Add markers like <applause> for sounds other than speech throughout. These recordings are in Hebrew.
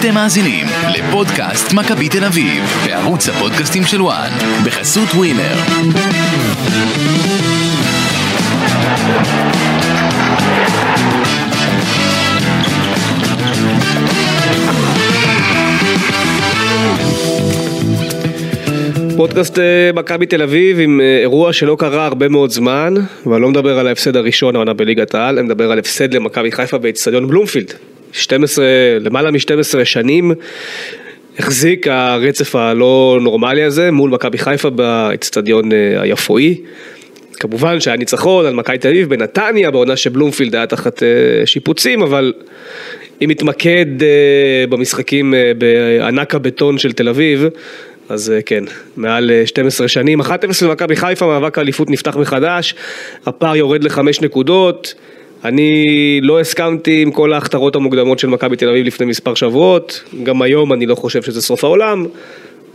אתם מאזינים לפודקאסט מכבי תל אביב, בערוץ הפודקאסטים של וואן, בחסות ווינר. פודקאסט אה, מכבי תל אביב עם אה, אירוע שלא קרה הרבה מאוד זמן, ואני לא מדבר על ההפסד הראשון העונה בליגת העל, אני מדבר על הפסד למכבי חיפה באצטדיון בלומפילד. 12, למעלה מ-12 שנים החזיק הרצף הלא נורמלי הזה מול מכבי חיפה באצטדיון אה, היפואי. כמובן שהיה ניצחון על מכבי תל אביב בנתניה, בעונה שבלומפילד היה תחת שיפוצים, אבל אם נתמקד במשחקים בענק הבטון של תל אביב, אז אה, כן, מעל 12 אה, שנים, 1-0 למכבי חיפה, מאבק האליפות נפתח מחדש, הפער יורד לחמש נקודות, אני לא הסכמתי עם כל ההכתרות המוקדמות של מכבי תל אביב לפני מספר שבועות, גם היום אני לא חושב שזה סוף העולם,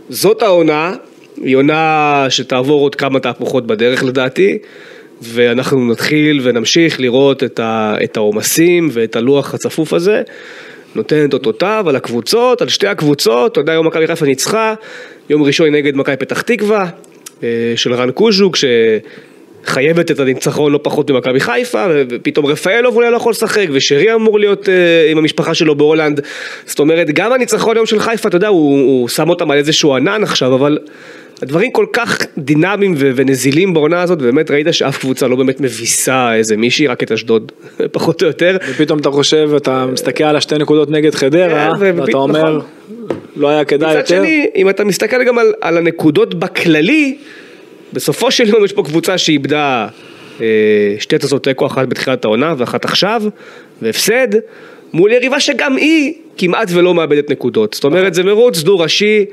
זאת העונה, היא עונה שתעבור עוד כמה תהפוכות בדרך לדעתי, ואנחנו נתחיל ונמשיך לראות את העומסים ואת הלוח הצפוף הזה. נותנת אותותיו על הקבוצות, על שתי הקבוצות, אתה יודע, היום מכבי חיפה ניצחה, יום ראשון נגד מכבי פתח תקווה, אה, של רן קוז'וק, שחייבת את הניצחון לא פחות ממכבי חיפה, ופתאום רפאלוב אולי לא יכול לשחק, ושרי אמור להיות אה, עם המשפחה שלו בהולנד. זאת אומרת, גם הניצחון היום של חיפה, אתה יודע, הוא, הוא שם אותם על איזשהו ענן עכשיו, אבל... הדברים כל כך דינמיים ו- ונזילים בעונה הזאת, באמת ראית שאף קבוצה לא באמת מביסה איזה מישהי, רק את אשדוד, <laughs> פחות או יותר. ופתאום אתה חושב, אתה מסתכל על השתי נקודות נגד חדרה, כן, ואתה אומר, נכון. לא היה כדאי יותר. מצד שני, אם אתה מסתכל גם על, על הנקודות בכללי, בסופו של יום יש פה קבוצה שאיבדה אה, שתי תוצאות תיקו, אחת בתחילת העונה ואחת עכשיו, והפסד, מול יריבה שגם היא כמעט ולא מאבדת נקודות. זאת אומרת, זה מרוץ דו-ראשי.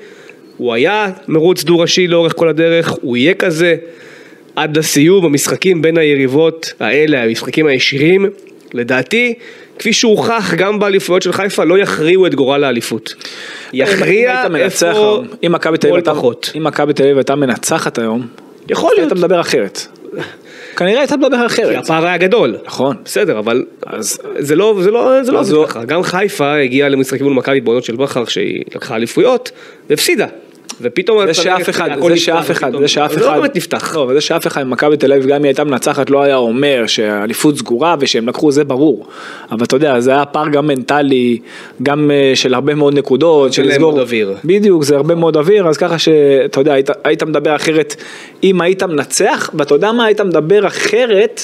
הוא היה מרוץ דו-ראשי לאורך כל הדרך, הוא יהיה כזה עד לסיום המשחקים בין היריבות האלה, המשחקים הישירים, לדעתי, כפי שהוכח גם באליפויות של חיפה, לא יכריעו את גורל האליפות. יכריע איפה אם מכבי תל אביב הייתה מנצחת היום, יכול להיות. היית מדבר אחרת. כנראה הייתה מדבר אחרת. כי הפער היה גדול. נכון. בסדר, אבל אז זה לא, זה לא, זה לא עובד ככה. גם חיפה הגיעה למשחקים מול מכבי בעונות של בכר שהיא לקחה אליפויות והפסידה. ופתאום... זה שאף אחד, זה שאף אחד, זה שאף אחד, זה לא באמת נפתח. לא, וזה שאף אחד, מכבי תל אביב, גם אם היא הייתה מנצחת, לא היה אומר שהאליפות סגורה ושהם לקחו, זה ברור. אבל אתה יודע, זה היה פער גם מנטלי, גם אה, של הרבה מאוד נקודות, של לסגור. אוויר. בדיוק, זה הרבה מאוד אוויר, אז ככה שאתה יודע, היית, היית מדבר אחרת אם היית מנצח, ואתה יודע מה, היית מדבר אחרת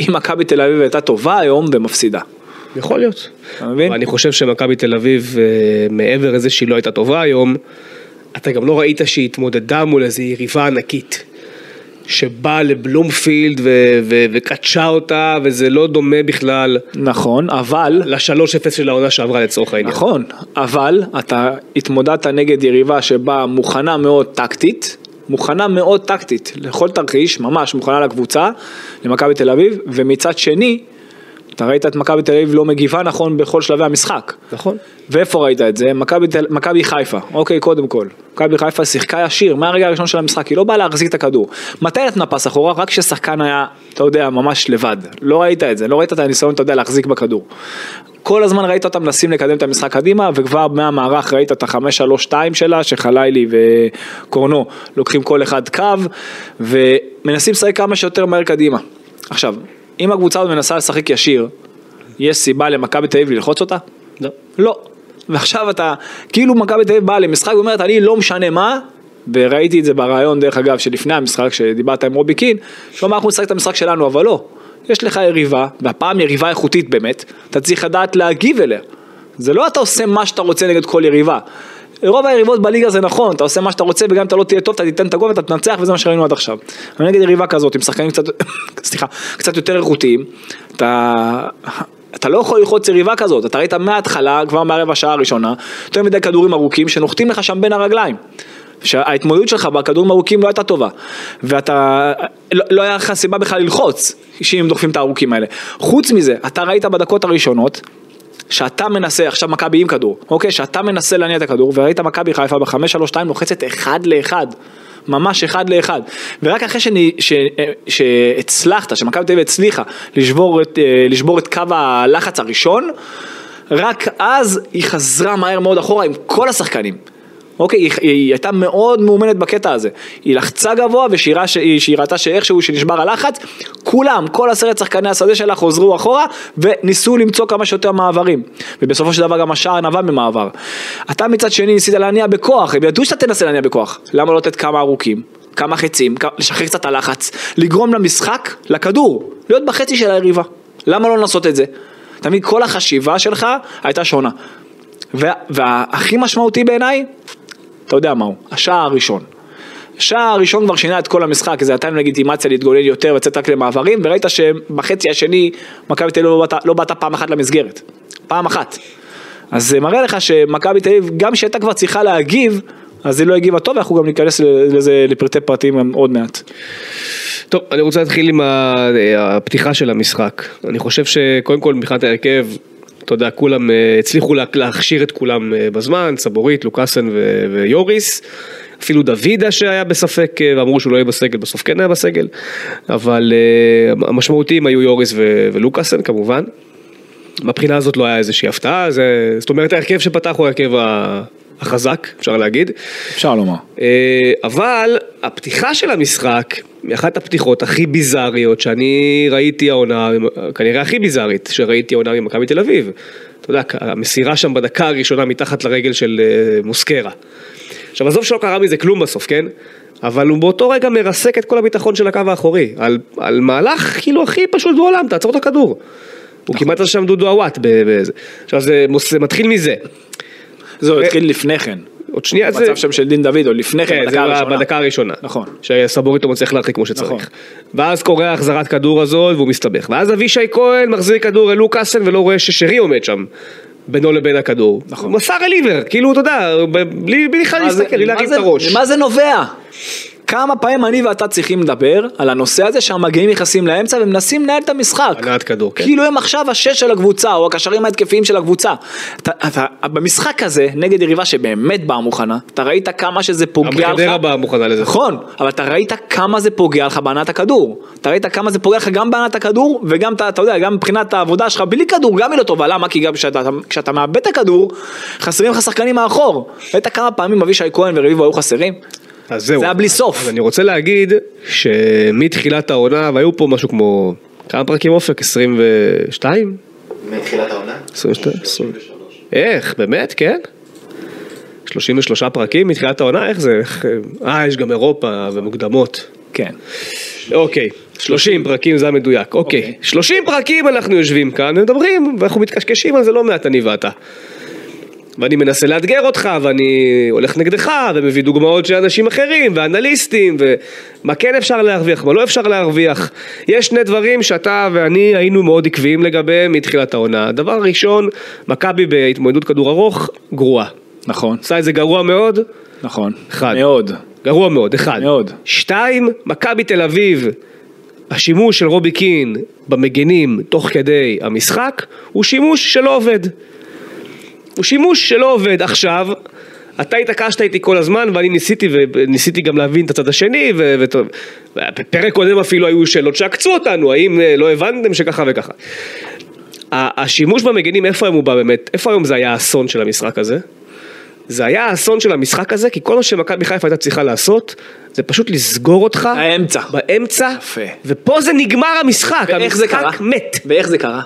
אם מכבי תל אביב הייתה טובה היום ומפסידה. יכול להיות. אתה מבין? אני חושב שמכבי תל אביב, אה, מעבר לזה שהיא לא הייתה טובה היום, אתה גם לא ראית שהיא התמודדה מול איזו יריבה ענקית. שבאה לבלומפילד ו- ו- וקדשה אותה וזה לא דומה בכלל. נכון, אבל... לשלוש אפס של העונה שעברה לצורך העניין. נכון, אבל אתה התמודדת נגד יריבה שבאה מוכנה מאוד טקטית, מוכנה מאוד טקטית לכל תרחיש, ממש מוכנה לקבוצה, למכבי תל אביב, ומצד שני, אתה ראית את מכבי תל אביב לא מגיבה נכון בכל שלבי המשחק. נכון. ואיפה ראית את זה? מכבי חיפה, אוקיי, קודם כל. מכבי חיפה שיחקה ישיר מהרגע הראשון של המשחק, היא לא באה להחזיק את הכדור. מתי נתנה פס אחורה? רק כששחקן היה, אתה יודע, ממש לבד. לא ראית את זה, לא ראית את הניסיון, אתה יודע, להחזיק בכדור. כל הזמן ראית אותם מנסים לקדם את המשחק קדימה, וכבר מהמערך ראית את החמש שלוש שתיים שלה, שחלילי וקורנו לוקחים כל אחד קו, ומנסים לשחק כמה שיותר מהר קדימה. עכשיו, אם הקבוצה הזאת מנסה לשחק ישיר, יש סיבה למכבי תל אביב ללחוץ אותה? לא. לא. ועכשיו אתה, כאילו מכבי תל אביב באה למשחק ואומרת, אני לא משנה מה, וראיתי את זה ברעיון דרך אגב שלפני המשחק, שדיברת עם רובי קין, שהוא אמר אנחנו נשחק את המשחק שלנו, אבל לא. יש לך יריבה, והפעם יריבה איכותית באמת, אתה צריך לדעת להגיב אליה. זה לא אתה עושה מה שאתה רוצה נגד כל יריבה. רוב היריבות בליגה זה נכון, אתה עושה מה שאתה רוצה וגם אם אתה לא תהיה טוב אתה תיתן את הגול ואתה תנצח וזה מה שראינו עד עכשיו. אבל נגד יריבה כזאת עם שחקנים קצת, <laughs> סליחה, קצת יותר איכותיים, אתה, אתה לא יכול ללחוץ יריבה כזאת, אתה ראית מההתחלה, כבר מהרבע שעה הראשונה, יותר מדי כדורים ארוכים שנוחתים לך שם בין הרגליים. שההתמודדות שלך בכדורים ארוכים לא הייתה טובה ואתה, לא, לא היה לך סיבה בכלל ללחוץ שאם דוחפים את הארוכים האלה. חוץ מזה, אתה ראית בדקות הראשונות שאתה מנסה, עכשיו מכבי עם כדור, אוקיי? שאתה מנסה להניע את הכדור, וראית מכבי חיפה בחמש שלוש שתיים לוחצת אחד לאחד. ממש אחד לאחד. ורק אחרי שאני, ש, שהצלחת, שמכבי תל אביב הצליחה לשבור את, אה, לשבור את קו הלחץ הראשון, רק אז היא חזרה מהר מאוד אחורה עם כל השחקנים. אוקיי, היא, היא הייתה מאוד מאומנת בקטע הזה. היא לחצה גבוה ושהיא ראתה שאיכשהו שנשבר הלחץ, כולם, כל עשרת שחקני השדה שלה חוזרו אחורה וניסו למצוא כמה שיותר מעברים. ובסופו של דבר גם השער נבע ממעבר. אתה מצד שני ניסית להניע בכוח, הם ידעו שאתה תנסה להניע בכוח. למה לא לתת כמה ארוכים? כמה חצים, לשחרר קצת הלחץ, לגרום למשחק, לכדור, להיות בחצי של היריבה. למה לא לנסות את זה? מבין, כל החשיבה שלך הייתה שונה. וה, והכי משמעותי בעיניי, אתה יודע מהו, השער הראשון. השער הראשון כבר שינה את כל המשחק, זה נתן לגיטימציה להתגולל יותר ולצאת רק למעברים, וראית שבחצי השני מכבי תל אביב לא באתה לא באת פעם אחת למסגרת. פעם אחת. אז זה מראה לך שמכבי תל אביב, גם כשהייתה כבר צריכה להגיב, אז היא לא הגיבה טוב, ואנחנו גם ניכנס לזה לפרטי פרטים עוד מעט. טוב, אני רוצה להתחיל עם הפתיחה של המשחק. אני חושב שקודם כל מבחינת ההרכב, אתה יודע, כולם אה, הצליחו להכשיר את כולם אה, בזמן, סבורית, לוקאסן ויוריס. אפילו דוידה שהיה בספק אה, ואמרו שהוא לא יהיה בסגל, בסוף כן היה בסגל, אבל המשמעותיים היו יוריס ולוקאסן כמובן. מבחינה הזאת לא היה איזושהי הפתעה, זה, זאת אומרת ההרכב שפתח הוא ההרכב החזק, אפשר להגיד. אפשר לומר. אבל הפתיחה של המשחק אחת הפתיחות הכי ביזאריות שאני ראיתי העונה, כנראה הכי ביזארית שראיתי העונה ממכבי תל אביב. אתה יודע, המסירה שם בדקה הראשונה מתחת לרגל של אה, מוסקרה. עכשיו עזוב שלא קרה מזה כלום בסוף, כן? אבל הוא באותו רגע מרסק את כל הביטחון של הקו האחורי, על, על מהלך כאילו הכי פשוט בעולם, תעצור את הכדור. הוא נכון. כמעט עשה שם דודו עוואט. עכשיו זה, זה מתחיל מזה. זהו, התחיל לפני כן. עוד שנייה זה... מצב שם של דין דוד, או לפני כן, בדקה הראשונה. בדקה הראשונה. נכון. שסבוריטו מצליח להרחיק כמו שצריך. נכון. ואז קורה החזרת כדור הזאת והוא מסתבך. ואז אבישי כהן מחזיר כדור אל לוקאסן ולא רואה ששרי עומד שם. בינו לבין הכדור. נכון. הוא מסר אל עיוור, כאילו, אתה יודע, בלי בכלל להסתכל, בלי להרים את הראש. ממה זה נובע? כמה פעמים אני ואתה צריכים לדבר על הנושא הזה שהמגעים נכנסים לאמצע ומנסים לנהל את המשחק. הנעת כדור, כן. כאילו הם עכשיו השש של הקבוצה או הקשרים ההתקפיים של הקבוצה. אתה, אתה, במשחק הזה, נגד יריבה שבאמת באה מוכנה, אתה ראית כמה שזה פוגע לך. המחדרה באה מוכנה לזה. נכון, אבל אתה ראית כמה זה פוגע לך בהנעת הכדור. אתה ראית כמה זה פוגע לך גם בהנעת הכדור וגם, אתה, אתה יודע, גם מבחינת העבודה שלך בלי כדור, גם היא לא טובה. למה? כי גם כשאתה, כשאתה מאבד את הכדור, חסרים לך שחקנים מאחור. ראית כמה פעמים אבישי כהן ורביבו היו חסרים? אז זהו. זה היה בלי סוף. אז אני רוצה להגיד שמתחילת העונה, והיו פה משהו כמו, כמה פרקים אופק? 22? מתחילת העונה? 22. איך, באמת, כן? 33 פרקים מתחילת העונה, איך זה? אה, יש גם אירופה ומוקדמות. כן. אוקיי, 30 פרקים זה המדויק, אוקיי. 30 פרקים אנחנו יושבים כאן ומדברים, ואנחנו מתקשקשים על זה לא מעט אני ואתה. ואני מנסה לאתגר אותך, ואני הולך נגדך, ומביא דוגמאות של אנשים אחרים, ואנליסטים, ומה כן אפשר להרוויח, מה לא אפשר להרוויח. יש שני דברים שאתה ואני היינו מאוד עקביים לגביהם מתחילת העונה. דבר ראשון, מכבי בהתמודדות כדור ארוך, גרועה. נכון. עשה את זה גרוע מאוד. נכון. אחד. מאוד. גרוע מאוד, אחד. מאוד. שתיים, מכבי תל אביב. השימוש של רובי קין במגנים תוך כדי המשחק הוא שימוש שלא עובד. הוא שימוש שלא עובד עכשיו. אתה התעקשת איתי כל הזמן ואני ניסיתי וניסיתי גם להבין את הצד השני ובפרק קודם אפילו היו שאלות שעקצו אותנו האם אה, לא הבנתם שככה וככה. השימוש במגנים איפה היום הוא בא באמת, איפה היום זה היה האסון של המשחק הזה? זה היה האסון של המשחק הזה כי כל מה שמכבי חיפה הייתה צריכה לעשות זה פשוט לסגור אותך באמצע, באמצע יפה. ופה זה נגמר המשחק, המשחק מת. ואיך זה קרה?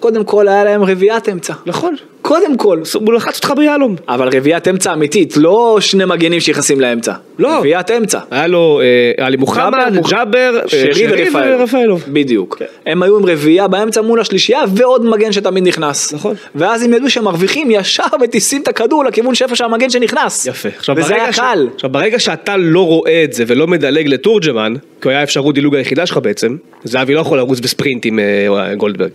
קודם כל היה להם רביעיית אמצע. נכון. קודם כל. הוא לחץ אותך ביהלום. אבל רביעיית אמצע אמיתית, לא שני מגנים שנכנסים לאמצע. לא. רביעיית אמצע. היה לו אה, עלי מוחמד, ג'אבר, אה, שרי ורפאלוב. בדיוק. כן. הם היו עם רביעייה באמצע מול השלישייה ועוד מגן שתמיד נכנס. נכון. ואז הם ידעו שהם מרוויחים ישר מטיסים את הכדור לכיוון שאיפה שהמגן שנכנס. יפה. וזה היה קל. עכשיו ברגע שאתה לא רואה את זה ולא מדלג לתורג'מן, כי הוא היה אפשרות דילוג היחידה שלך בעצם, זהבי לא יכול לרוץ בספרינט עם אה, גולדברג.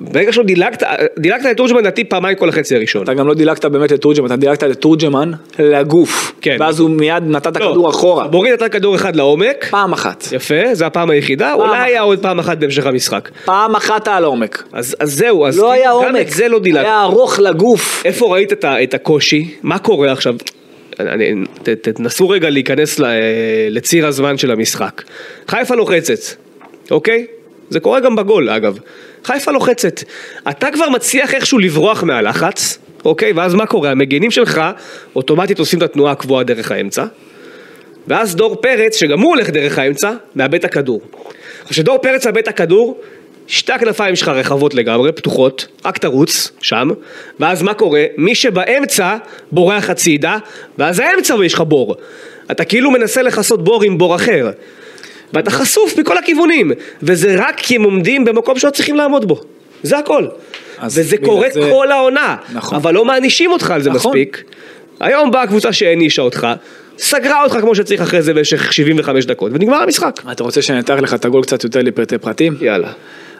ברגע שלא דילגת, דילגת לתורג'מן לדעתי פעמיים כל החצי הראשון. אתה גם לא דילגת באמת לתורג'מן, אתה דילגת לתורג'מן לגוף. כן. ואז הוא מיד נתן את לא, הכדור אחורה. בוריד נתן כדור אחד לעומק. פעם אחת. יפה, זו הפעם היחידה, פעם אולי היה עוד פעם אחת בהמשך המשחק. פעם אחת היה לעומק. אז, אז זהו, אז לא כאילו, היה גם עומק. את זה לא דילגת. היה ארוך לגוף. איפה ראית את, את הקושי? מה קורה עכשיו? אני, ת, תנסו רגע להיכנס לציר הזמן של המשחק. חיפה לוחצת, אוקיי? זה קורה גם בגול אגב. חיפה לוחצת. אתה כבר מצליח איכשהו לברוח מהלחץ, אוקיי? ואז מה קורה? המגנים שלך אוטומטית עושים את התנועה הקבועה דרך האמצע. ואז דור פרץ, שגם הוא הולך דרך האמצע, מאבד את הכדור. כשדור פרץ מאבד את הכדור, שתי הכנפיים שלך רחבות לגמרי, פתוחות, רק תרוץ, שם, ואז מה קורה? מי שבאמצע בורח הצידה, ואז האמצע יש לך בור. אתה כאילו מנסה לכסות בור עם בור אחר. ואתה חשוף מכל הכיוונים, וזה רק כי הם עומדים במקום שלא צריכים לעמוד בו. זה הכל. וזה קורה זה- כל העונה, נכון. אבל לא מענישים אותך על זה נכון. מספיק. היום באה קבוצה שהענישה אותך, סגרה אותך כמו שצריך אחרי זה במשך 75 דקות, ונגמר המשחק. אתה רוצה שאני אתאר לך את הגול קצת יותר לפרטי פרטים? יאללה.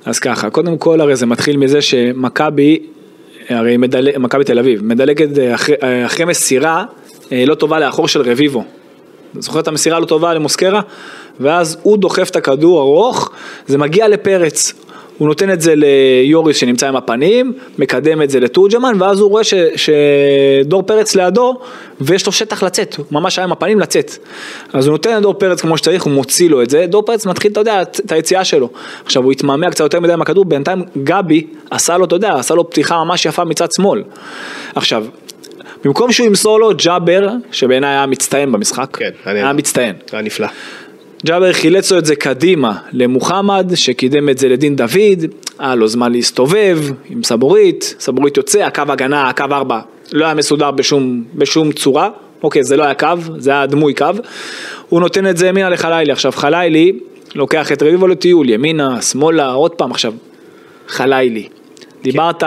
אז ככה, קודם כל הרי זה מתחיל מזה שמכבי, הרי מדלג, מכבי תל אביב, מדלגת אה, אחרי, אה, אחרי מסירה אה, לא טובה לאחור של רביבו. זוכר את המסירה הלא טובה למוסקרה? ואז הוא דוחף את הכדור ארוך, זה מגיע לפרץ. הוא נותן את זה ליוריס שנמצא עם הפנים, מקדם את זה לתורג'מן, ואז הוא רואה ש, שדור פרץ לידו, ויש לו שטח לצאת, הוא ממש היה עם הפנים לצאת. אז הוא נותן לדור פרץ כמו שצריך, הוא מוציא לו את זה, דור פרץ מתחיל, אתה יודע, את היציאה שלו. עכשיו הוא התמהמה קצת יותר מדי עם הכדור, בינתיים גבי עשה לו, אתה יודע, עשה לו פתיחה ממש יפה מצד שמאל. עכשיו, במקום שהוא ימסור לו ג'אבר, שבעיניי היה מצטיין במשחק, כן, אני- היה מצטיין. היה נפלא. ג'אבר חילץ לו את זה קדימה למוחמד, שקידם את זה לדין דוד, היה לו זמן להסתובב עם סבורית, סבורית יוצא, הקו הגנה, הקו ארבע, לא היה מסודר בשום, בשום צורה, אוקיי, זה לא היה קו, זה היה דמוי קו, הוא נותן את זה ימינה לחלילי, עכשיו חלילי לוקח את רביבו לטיול, ימינה, שמאלה, עוד פעם, עכשיו, חלילי, דיברת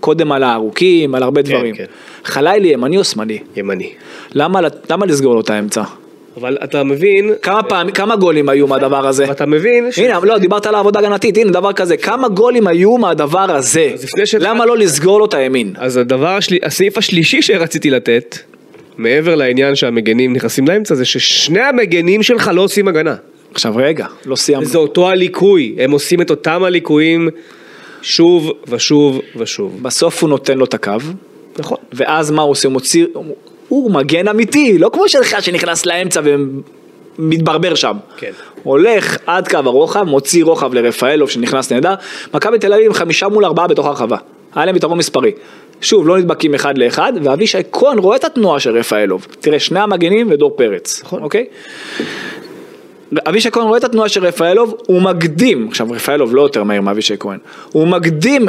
קודם על הארוכים, על הרבה דברים, כן. חלילי ימני או שמאלי? ימני. למה, למה לסגור לו את האמצע? אבל אתה מבין, כמה פעמים, כמה גולים היו מהדבר הזה? אתה מבין, ש- הנה, לא, דיברת על העבודה הגנתית, הנה דבר כזה, כמה גולים היו מהדבר הזה? למה לא לסגור לו את הימין? אז הדבר, הסעיף השלישי שרציתי לתת, מעבר לעניין שהמגנים נכנסים לאמצע, זה ששני המגנים שלך לא עושים הגנה. עכשיו רגע, לא סיימנו. זה אותו הליקוי, הם עושים את אותם הליקויים שוב ושוב ושוב. בסוף הוא נותן לו את הקו, נכון. ואז מה הוא עושה? הוא מוציא, הוא מגן אמיתי, לא כמו שלך שנכנס לאמצע ומתברבר שם. כן. הולך עד קו הרוחב, מוציא רוחב לרפאלוב שנכנס נהדר. מכבי תל אביב חמישה מול ארבעה בתוך הרחבה. היה להם יתרון מספרי. שוב, לא נדבקים אחד לאחד, ואבישי כהן רואה את התנועה של רפאלוב. תראה, שני המגנים ודור פרץ, נכון. אוקיי? אבישי כהן רואה את התנועה של רפאלוב, הוא מקדים, עכשיו רפאלוב לא יותר מהיר מאבישי כהן, הוא מקדים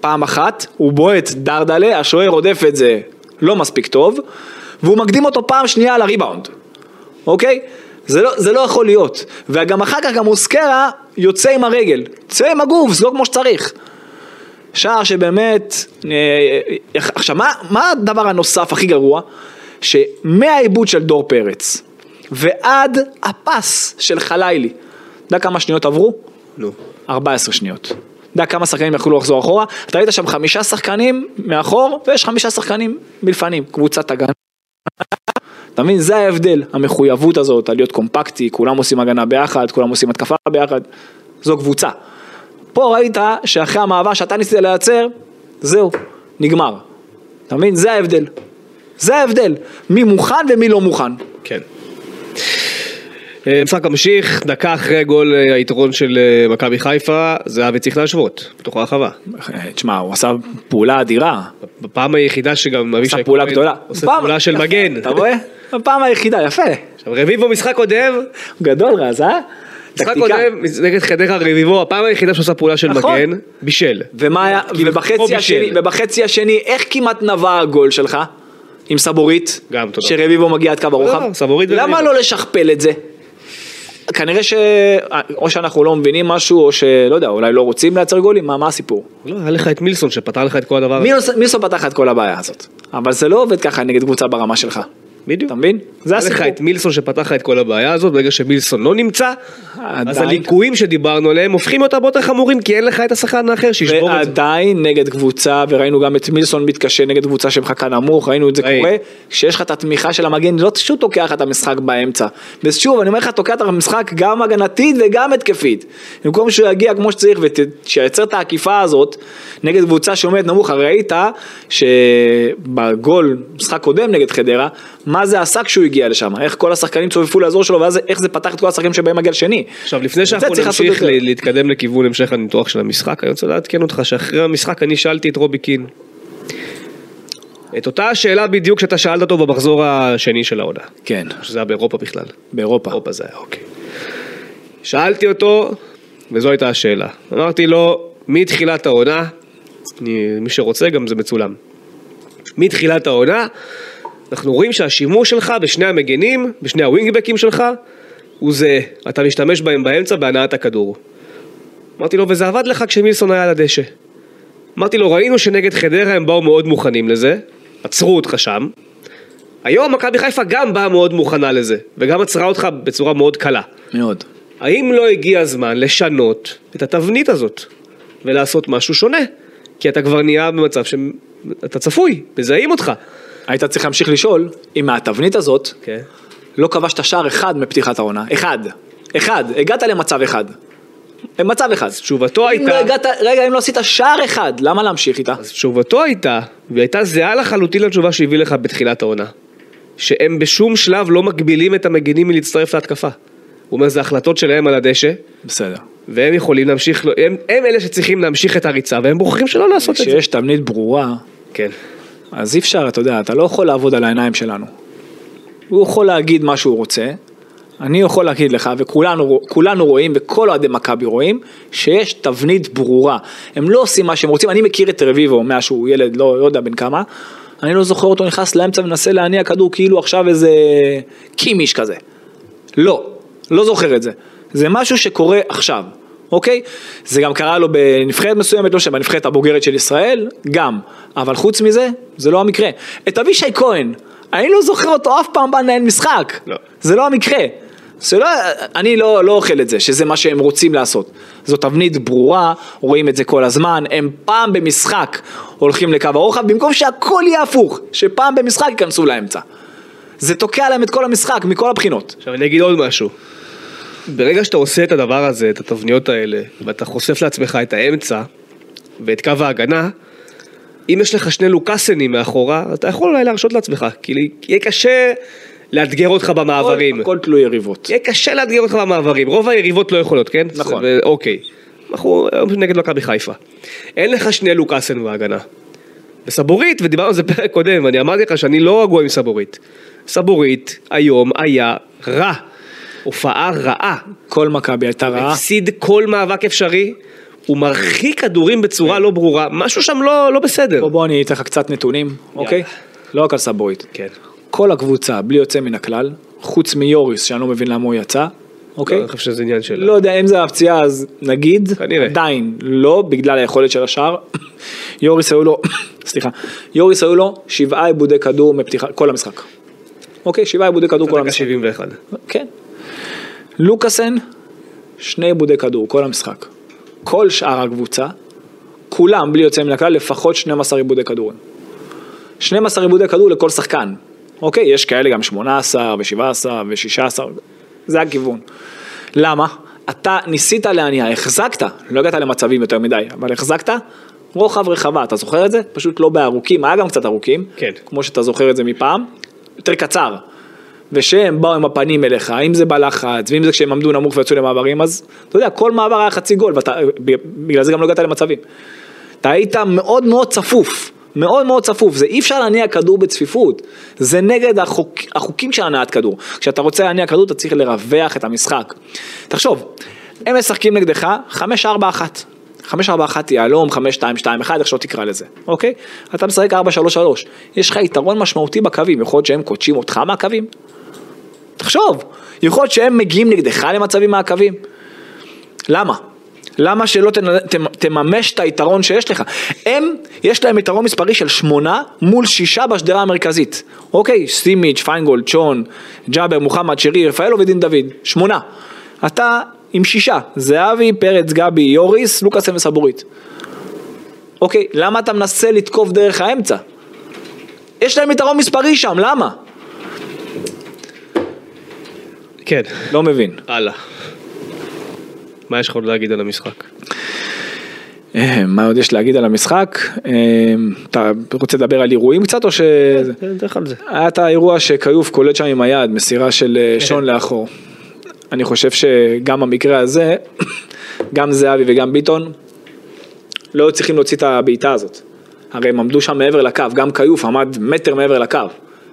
פעם אחת, הוא בועט דרדלה, השוער רודף את זה לא מספיק טוב, והוא מקדים אותו פעם שנייה על הריבאונד, אוקיי? זה לא, זה לא יכול להיות, וגם אחר כך גם מוסקרה יוצא עם הרגל, יוצא עם הגוף, זה לא כמו שצריך. שער שבאמת, אה, עכשיו מה, מה הדבר הנוסף הכי גרוע? שמהעיבוד של דור פרץ ועד הפס של חלילי, אתה יודע כמה שניות עברו? נו. 14 שניות. יודע כמה שחקנים יכלו לחזור אחורה? אתה ראית שם חמישה שחקנים מאחור ויש חמישה שחקנים מלפנים, קבוצת הגנה. אתה מבין? זה ההבדל, המחויבות הזאת, על להיות קומפקטי, כולם עושים הגנה ביחד, כולם עושים התקפה ביחד, זו קבוצה. פה ראית שאחרי המעבר שאתה ניסית לייצר, זהו, נגמר. אתה מבין? זה ההבדל. זה ההבדל, מי מוכן ומי לא מוכן. כן. אה, משחק ממשיך, דקה אחרי גול אה, היתרון של אה, מכבי חיפה, זהבי צריך להשוות, בתוך הרחבה. אה, תשמע, הוא עשה פעולה אדירה, בפעם היחידה שגם אבישי עשה פעולה גדולה. עושה פעולה של מגן. אתה רואה? בפעם היחידה, יפה. עכשיו רביבו משחק קודם, גדול רז, אה? משחק. קודם נגד חדרה רביבו, הפעם היחידה שעושה פעולה של נכון. מגן, בישל. כאילו, ובחצי. השני, איך כמעט נבע הגול שלך? עם סבורית? גם, תודה. שרביבו מגיע עד קו הרוחב? לא, למה. לא לשכפל את זה? כנראה ש... או שאנחנו לא מבינים משהו, או שלא יודע, אולי לא רוצים לייצר גולים, מה, מה הסיפור? לא, היה לך את מילסון שפתר לך את כל הדבר הזה. מי מי עושה פתח את כל הבעיה הזאת? אבל זה לא עובד ככה נגד קבוצה ברמה שלך. בדיוק. אתה מבין? זה היה לך הסיפור. את מילסון שפתח לך את כל הבעיה הזאת, ברגע שמילסון לא נמצא, אז עדיין. הליקויים שדיברנו עליהם הופכים להיות הרבה יותר חמורים, כי אין לך את השחקן האחר שישבור את זה. ועדיין נגד קבוצה, וראינו גם את מילסון מתקשה נגד קבוצה שמחכה נמוך, ראינו את זה. קורה, כשיש לך את התמיכה של המגן, לא פשוט תוקע לך את המשחק באמצע. ושוב, אני אומר לך, תוקע את המשחק גם הגנתית וגם התקפית. במקום שהוא יגיע כמו שצריך ושייצר את העקיפה הזאת נגד קבוצה שעומדת נמוך, ראית שבגול, משחק קודם נגד חדרה, מה מה זה עשה כשהוא הגיע לשם, איך כל השחקנים צופפו לאזור שלו, ואז איך זה פתח את כל השחקנים שבאים מגיע לשני. עכשיו לפני שאנחנו נמשיך יותר. ל- להתקדם לכיוון המשך הניתוח של המשחק, אני רוצה לעדכן אותך שאחרי המשחק אני שאלתי את רובי קין. את אותה השאלה בדיוק שאתה שאלת אותו במחזור השני של העונה. כן, שזה היה באירופה בכלל. באירופה. אירופה זה היה, אוקיי. שאלתי אותו, וזו הייתה השאלה. אמרתי לו, מתחילת העונה, אני, מי שרוצה גם זה מצולם. מתחילת העונה, אנחנו רואים שהשימוש שלך בשני המגנים, בשני הווינגבקים שלך, הוא זהה. אתה משתמש בהם באמצע בהנעת הכדור. אמרתי לו, וזה עבד לך כשמילסון היה על הדשא. אמרתי לו, ראינו שנגד חדרה הם באו מאוד מוכנים לזה, עצרו אותך שם. היום מכבי חיפה גם באה מאוד מוכנה לזה, וגם עצרה אותך בצורה מאוד קלה. מאוד. האם לא הגיע הזמן לשנות את התבנית הזאת ולעשות משהו שונה? כי אתה כבר נהיה במצב שאתה צפוי, מזהים אותך. היית צריך להמשיך לשאול אם מהתבנית הזאת כן. לא כבשת שער אחד מפתיחת העונה, אחד, אחד, הגעת למצב אחד, מצב אחד. תשובתו אם הייתה- לא הגעת, רגע, אם לא עשית שער אחד, למה להמשיך איתה? אז תשובתו הייתה, והיא הייתה זהה לחלוטין לתשובה שהביא לך בתחילת העונה, שהם בשום שלב לא מגבילים את המגינים מלהצטרף להתקפה. הוא אומר, זה החלטות שלהם על הדשא, בסדר. והם יכולים להמשיך, הם, הם אלה שצריכים להמשיך את הריצה, והם בוחרים שלא לעשות את זה. כשיש תבנית ברורה, כן. אז אי אפשר, אתה יודע, אתה לא יכול לעבוד על העיניים שלנו. הוא יכול להגיד מה שהוא רוצה, אני יכול להגיד לך, וכולנו כולנו רואים, וכל אוהדי מכבי רואים, שיש תבנית ברורה. הם לא עושים מה שהם רוצים, אני מכיר את רביבו מאז שהוא ילד, לא, לא יודע בן כמה, אני לא זוכר אותו נכנס לאמצע ומנסה להניע כדור כאילו עכשיו איזה קימיש כזה. לא, לא זוכר את זה. זה משהו שקורה עכשיו, אוקיי? זה גם קרה לו בנבחרת מסוימת, לא שבנבחרת הבוגרת של ישראל, גם. אבל חוץ מזה, זה לא המקרה. את אבישי כהן, אני לא זוכר אותו אף פעם בא לנהל משחק. לא. זה לא המקרה. זה לא, אני לא, לא אוכל את זה, שזה מה שהם רוצים לעשות. זו תבנית ברורה, רואים את זה כל הזמן, הם פעם במשחק הולכים לקו הרוחב, במקום שהכל יהיה הפוך, שפעם במשחק ייכנסו לאמצע. זה תוקע להם את כל המשחק, מכל הבחינות. עכשיו אני אגיד עוד משהו. ברגע שאתה עושה את הדבר הזה, את התבניות האלה, ואתה חושף לעצמך את האמצע ואת קו ההגנה, אם יש לך שני לוקאסנים מאחורה, אתה יכול אולי להרשות לעצמך, כי יהיה קשה לאתגר אותך במעברים. הכל תלוי יריבות. יהיה קשה לאתגר אותך במעברים, רוב היריבות לא יכולות, כן? נכון. ו- אוקיי. אנחנו היום נגד מכבי חיפה. אין לך שני לוקאסן בהגנה. וסבורית, ודיברנו על זה פרק קודם, ואני אמרתי לך שאני לא רגוע עם סבורית. סבורית היום היה רע. הופעה רעה. כל מכבי הייתה רעה. הפסיד כל מאבק אפשרי, הוא מרחיק כדורים בצורה לא ברורה, משהו שם לא, לא בסדר. בוא בוא אני אתן לך קצת נתונים, אוקיי? לא רק על סבורית. כן. כל הקבוצה, בלי יוצא מן הכלל, חוץ מיוריס, שאני לא מבין למה הוא יצא, אוקיי? אני חושב שזה עניין של... לא יודע אם זה הפציעה אז נגיד, כנראה. עדיין לא בגלל היכולת של השאר. יוריס היו לו, <coughs> סליחה, יוריס היו לו שבעה עיבודי כדור מפתיחה, כל המשחק. אוקיי, שבעה עיבודי כדור כל דקה המשחק. 71. כן. לוקאסן, שני עיבודי כדור כל המשחק. כל שאר הקבוצה, כולם בלי יוצא מן הכלל, לפחות 12 עיבודי כדורים. 12 עיבודי כדור לכל שחקן. אוקיי, יש כאלה גם 18 ו-17 ו-16, זה הכיוון. למה? אתה ניסית להניע, החזקת, לא הגעת למצבים יותר מדי, אבל החזקת רוחב רחבה, אתה זוכר את זה? פשוט לא בארוכים, היה גם קצת ארוכים, כן. כמו שאתה זוכר את זה מפעם, יותר קצר. ושהם באו עם הפנים אליך, אם זה בלחץ, ואם זה כשהם עמדו נמוך ויצאו למעברים, אז אתה יודע, כל מעבר היה חצי גול, ובגלל זה גם לא הגעת למצבים. אתה היית מאוד מאוד צפוף, מאוד מאוד צפוף, זה אי אפשר להניע כדור בצפיפות, זה נגד החוק, החוקים של הנעת כדור. כשאתה רוצה להניע כדור אתה צריך לרווח את המשחק. תחשוב, הם משחקים נגדך 5-4-1. 5-4-1 יהלום, 5-2-2-1, איך שלא תקרא לזה, אוקיי? אתה משחק 4-3-3, יש לך יתרון משמעותי בקווים, יכול להיות שהם קודשים אותך מהקווים? תחשוב, יכול להיות שהם מגיעים נגדך למצבים מהקווים? למה? למה שלא תממש את היתרון שיש לך? הם, יש להם יתרון מספרי של שמונה מול שישה בשדרה המרכזית. אוקיי, סימיץ', פיינגולד, צ'ון, ג'אבר, מוחמד, שרי, רפאלו ודין דוד. שמונה. אתה עם שישה. זהבי, פרץ, גבי, יוריס, לוקאסן וסבורית. אוקיי, למה אתה מנסה לתקוף דרך האמצע? יש להם יתרון מספרי שם, למה? כן. לא מבין. הלאה. מה יש לך עוד להגיד על המשחק? אה, מה עוד יש להגיד על המשחק? אה, אתה רוצה לדבר על אירועים קצת או ש... דרך על זה. היה את האירוע שכיוף קולט שם עם היד, מסירה של אה, שון לאחור. אני חושב שגם במקרה הזה, <coughs> גם זהבי וגם ביטון, לא צריכים להוציא את הבעיטה הזאת. הרי הם עמדו שם מעבר לקו, גם כיוף עמד מטר מעבר לקו.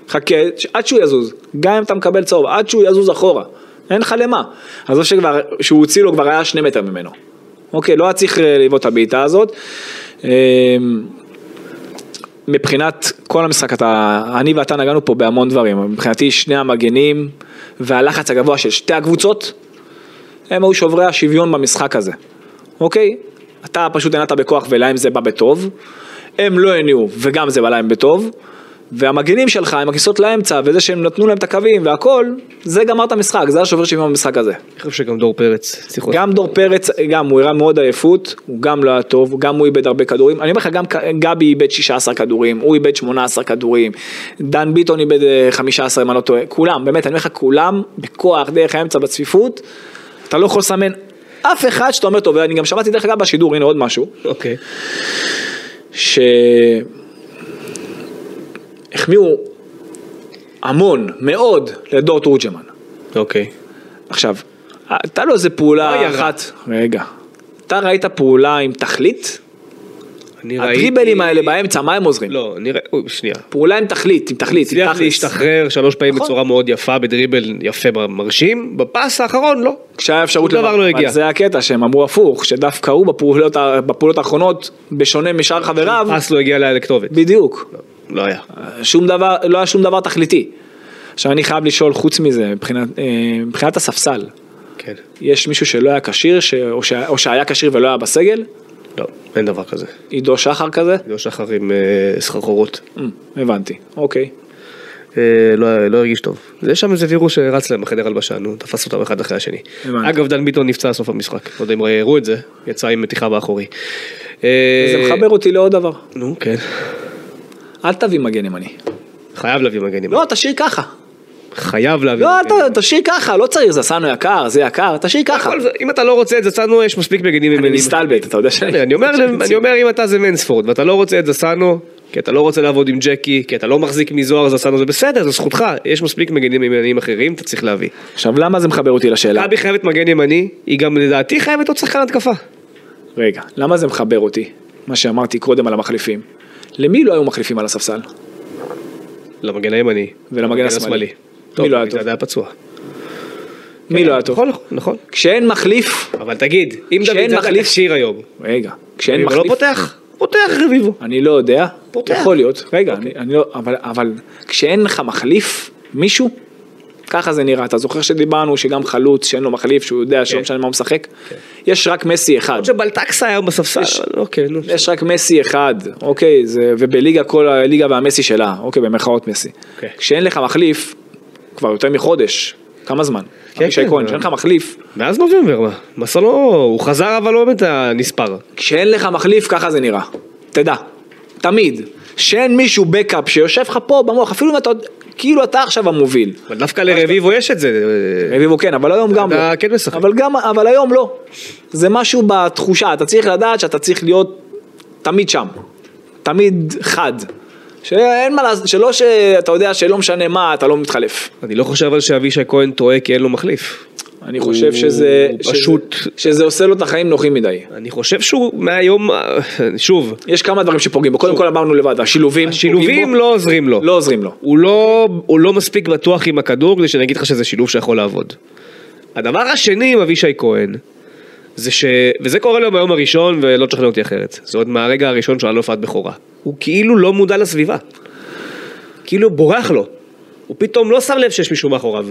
חכה עד שהוא יזוז, גם אם אתה מקבל צהוב, עד שהוא יזוז אחורה. אין לך למה. עזוב שכבר, שהוא הוציא לו כבר היה שני מטר ממנו. אוקיי, לא היה צריך אה, לבעוט את הבעיטה הזאת. אה, מבחינת כל המשחק, אתה, אני ואתה נגענו פה בהמון דברים, מבחינתי שני המגנים והלחץ הגבוה של שתי הקבוצות, הם היו שוברי השוויון במשחק הזה, אוקיי? אתה פשוט הנעת בכוח ולהם זה בא בטוב, הם לא הניעו וגם זה בא להם בטוב, והמגנים שלך עם הכניסות לאמצע וזה שהם נתנו להם את הקווים והכל, זה גמר את המשחק, זה היה שובר שוויון במשחק הזה. אני חושב שגם דור פרץ צריך גם דור פרץ, גם הוא הראה מאוד עייפות, הוא גם לא היה טוב, גם הוא איבד הרבה כדורים. אני אומר לך, גם גבי איבד 16 כדורים, הוא איבד 18 כדורים, דן ביטון איבד אה, 15 אם אני לא טועה, כולם, באמת, אני אומר לך, כולם בכוח, דרך האמצע, בצפיפות, אתה לא יכול לסמן אף אחד שאתה אומר טוב, ואני גם שמעתי דרך אגב בשידור, הנה עוד משהו, אוקיי. ש... החמיאו המון, מאוד, לדור תורג'מן. אוקיי. עכשיו, הייתה לו איזה פעולה רע. אחת, רגע, אתה ראית פעולה עם תכלית? אני ראיתי... הדריבלים האלה באמצע, מה הם עוזרים? לא, אני ראיתי... שנייה. פעולה עם תכלית, עם תכלית, עם הצליח תכלס. להשתחרר שלוש פעמים נכון. בצורה מאוד יפה, בדריבל יפה מרשים, בפס האחרון לא. כשהיה אפשרות שום דבר לא הגיע. זה הקטע שהם אמרו הפוך, שדווקא הוא בפעולות האחרונות, בשונה משאר חבריו, פס לא הגיע לכתובת. בדיוק, לא היה. שום דבר, לא היה שום דבר תכליתי. עכשיו אני חייב לשאול, חוץ מזה, מבחינת, אה, מבחינת הספסל, כן. יש מישהו שלא היה כשיר, ש- או שה- או שהיה כשיר ולא היה בסגל? לא, אין דבר כזה. עידו שחר כזה? לא שחר עם אה, סחרחורות. אמ, הבנתי, אוקיי. אה, לא, לא הרגיש טוב. יש שם איזה וירוס שרץ להם בחדר הלבשה, נו, תפס אותם אחד אחרי השני. הבנתי. אגב, דן ביטון נפצע סוף המשחק, לא יודע אם הראו את זה, יצא עם מתיחה באחורי. אה, זה מחבר אותי לעוד דבר. נו, כן. אל תביא מגן ימני. חייב להביא מגנים. לא, תשאיר ככה. חייב להביא לא. אתה- תשאיר ככה, לא צריך, זה סנו יקר, זה יקר, תשאיר ככה. הכל זה- אם אתה לא רוצה את זסנו, יש מספיק מגנים אני ימנים. מסתלבט, אתה יודע שאני... אני אומר, אני אומר אם אתה זה מנספורד ואתה לא רוצה את זסנו, כי אתה לא רוצה לעבוד עם ג'קי, כי אתה לא מחזיק מזוהר זסנו, זה בסדר, זו זכותך, יש מספיק מגנים ימניים אחרים, אתה צריך להביא. עכשיו, למה זה מחבר אותי לשאלה? מכבי חייבת מגן ימני, היא גם לדעתי חייבת עוד שחקן התקפה. רגע, למה זה מחבר אותי? מה שאמרתי קודם על המחליפים. למי לא היו מחליפים על הספסל? למגן הימני. ולמגן השמאלי. מי לא היה טוב? זה היה פצוע. מי לא היה טוב? נכון, נכון. כשאין מחליף, אבל תגיד, אם דוד זאדה מחליף- תכשיר היום, רגע, כשאין הוא לא מחליף, פותח, פותח רביבו. אני לא יודע, פותח. יכול להיות, רגע, אני, לא, אבל כשאין לך מחליף, מישהו, ככה זה נראה, אתה זוכר שדיברנו שגם חלוץ שאין לו מחליף, שהוא יודע שלא משנה מה הוא משחק, יש רק מסי אחד, שבלטקסה היה בספסל, אוקיי, נו. יש רק מסי אחד, אוקיי, זה, ובליגה כל הליגה והמסי שלה, אוקיי, במרכאות מסי. אוקיי. כשאין לך מחליף, כבר יותר מחודש, כמה זמן? כן, אבישי כן, כהן, כשאין לך מחליף, מאז נובמבר, מה? מסע לא, הוא חזר אבל לא באמת הנספר. כשאין לך מחליף, ככה זה נראה. תדע, תמיד. שאין מישהו בקאפ שיושב לך פה במוח, אפילו אם אתה, כאילו אתה עכשיו המוביל. אבל דווקא לרביבו יש את זה. רביבו כן, אבל היום גם אתה לא. כן משחק. אבל גם, אבל היום לא. זה משהו בתחושה, אתה צריך לדעת שאתה צריך להיות תמיד שם. תמיד חד. שאין מה לעשות, שלא שאתה יודע שלא משנה מה, אתה לא מתחלף. אני לא חושב אבל שאבישי כהן טועה כי אין לו מחליף. אני חושב הוא שזה, פשוט- שזה, שזה עושה לו את החיים נוחים מדי. אני חושב שהוא מהיום, שוב, יש כמה דברים שפוגעים בו, קודם כל אמרנו לבד, השילובים, השילובים לא עוזרים לו. לא עוזרים לו. הוא לא, הוא לא מספיק בטוח עם הכדור כדי שאני אגיד לך שזה שילוב שיכול לעבוד. הדבר השני עם אבישי כהן, זה ש... וזה קורה לו מהיום הראשון ולא תשכנע אותי אחרת. זה עוד מהרגע הראשון שהוא היה לו הופעת בכורה. הוא כאילו לא מודע לסביבה. כאילו בורח לו. הוא פתאום לא שם לב שיש מישהו מאחוריו.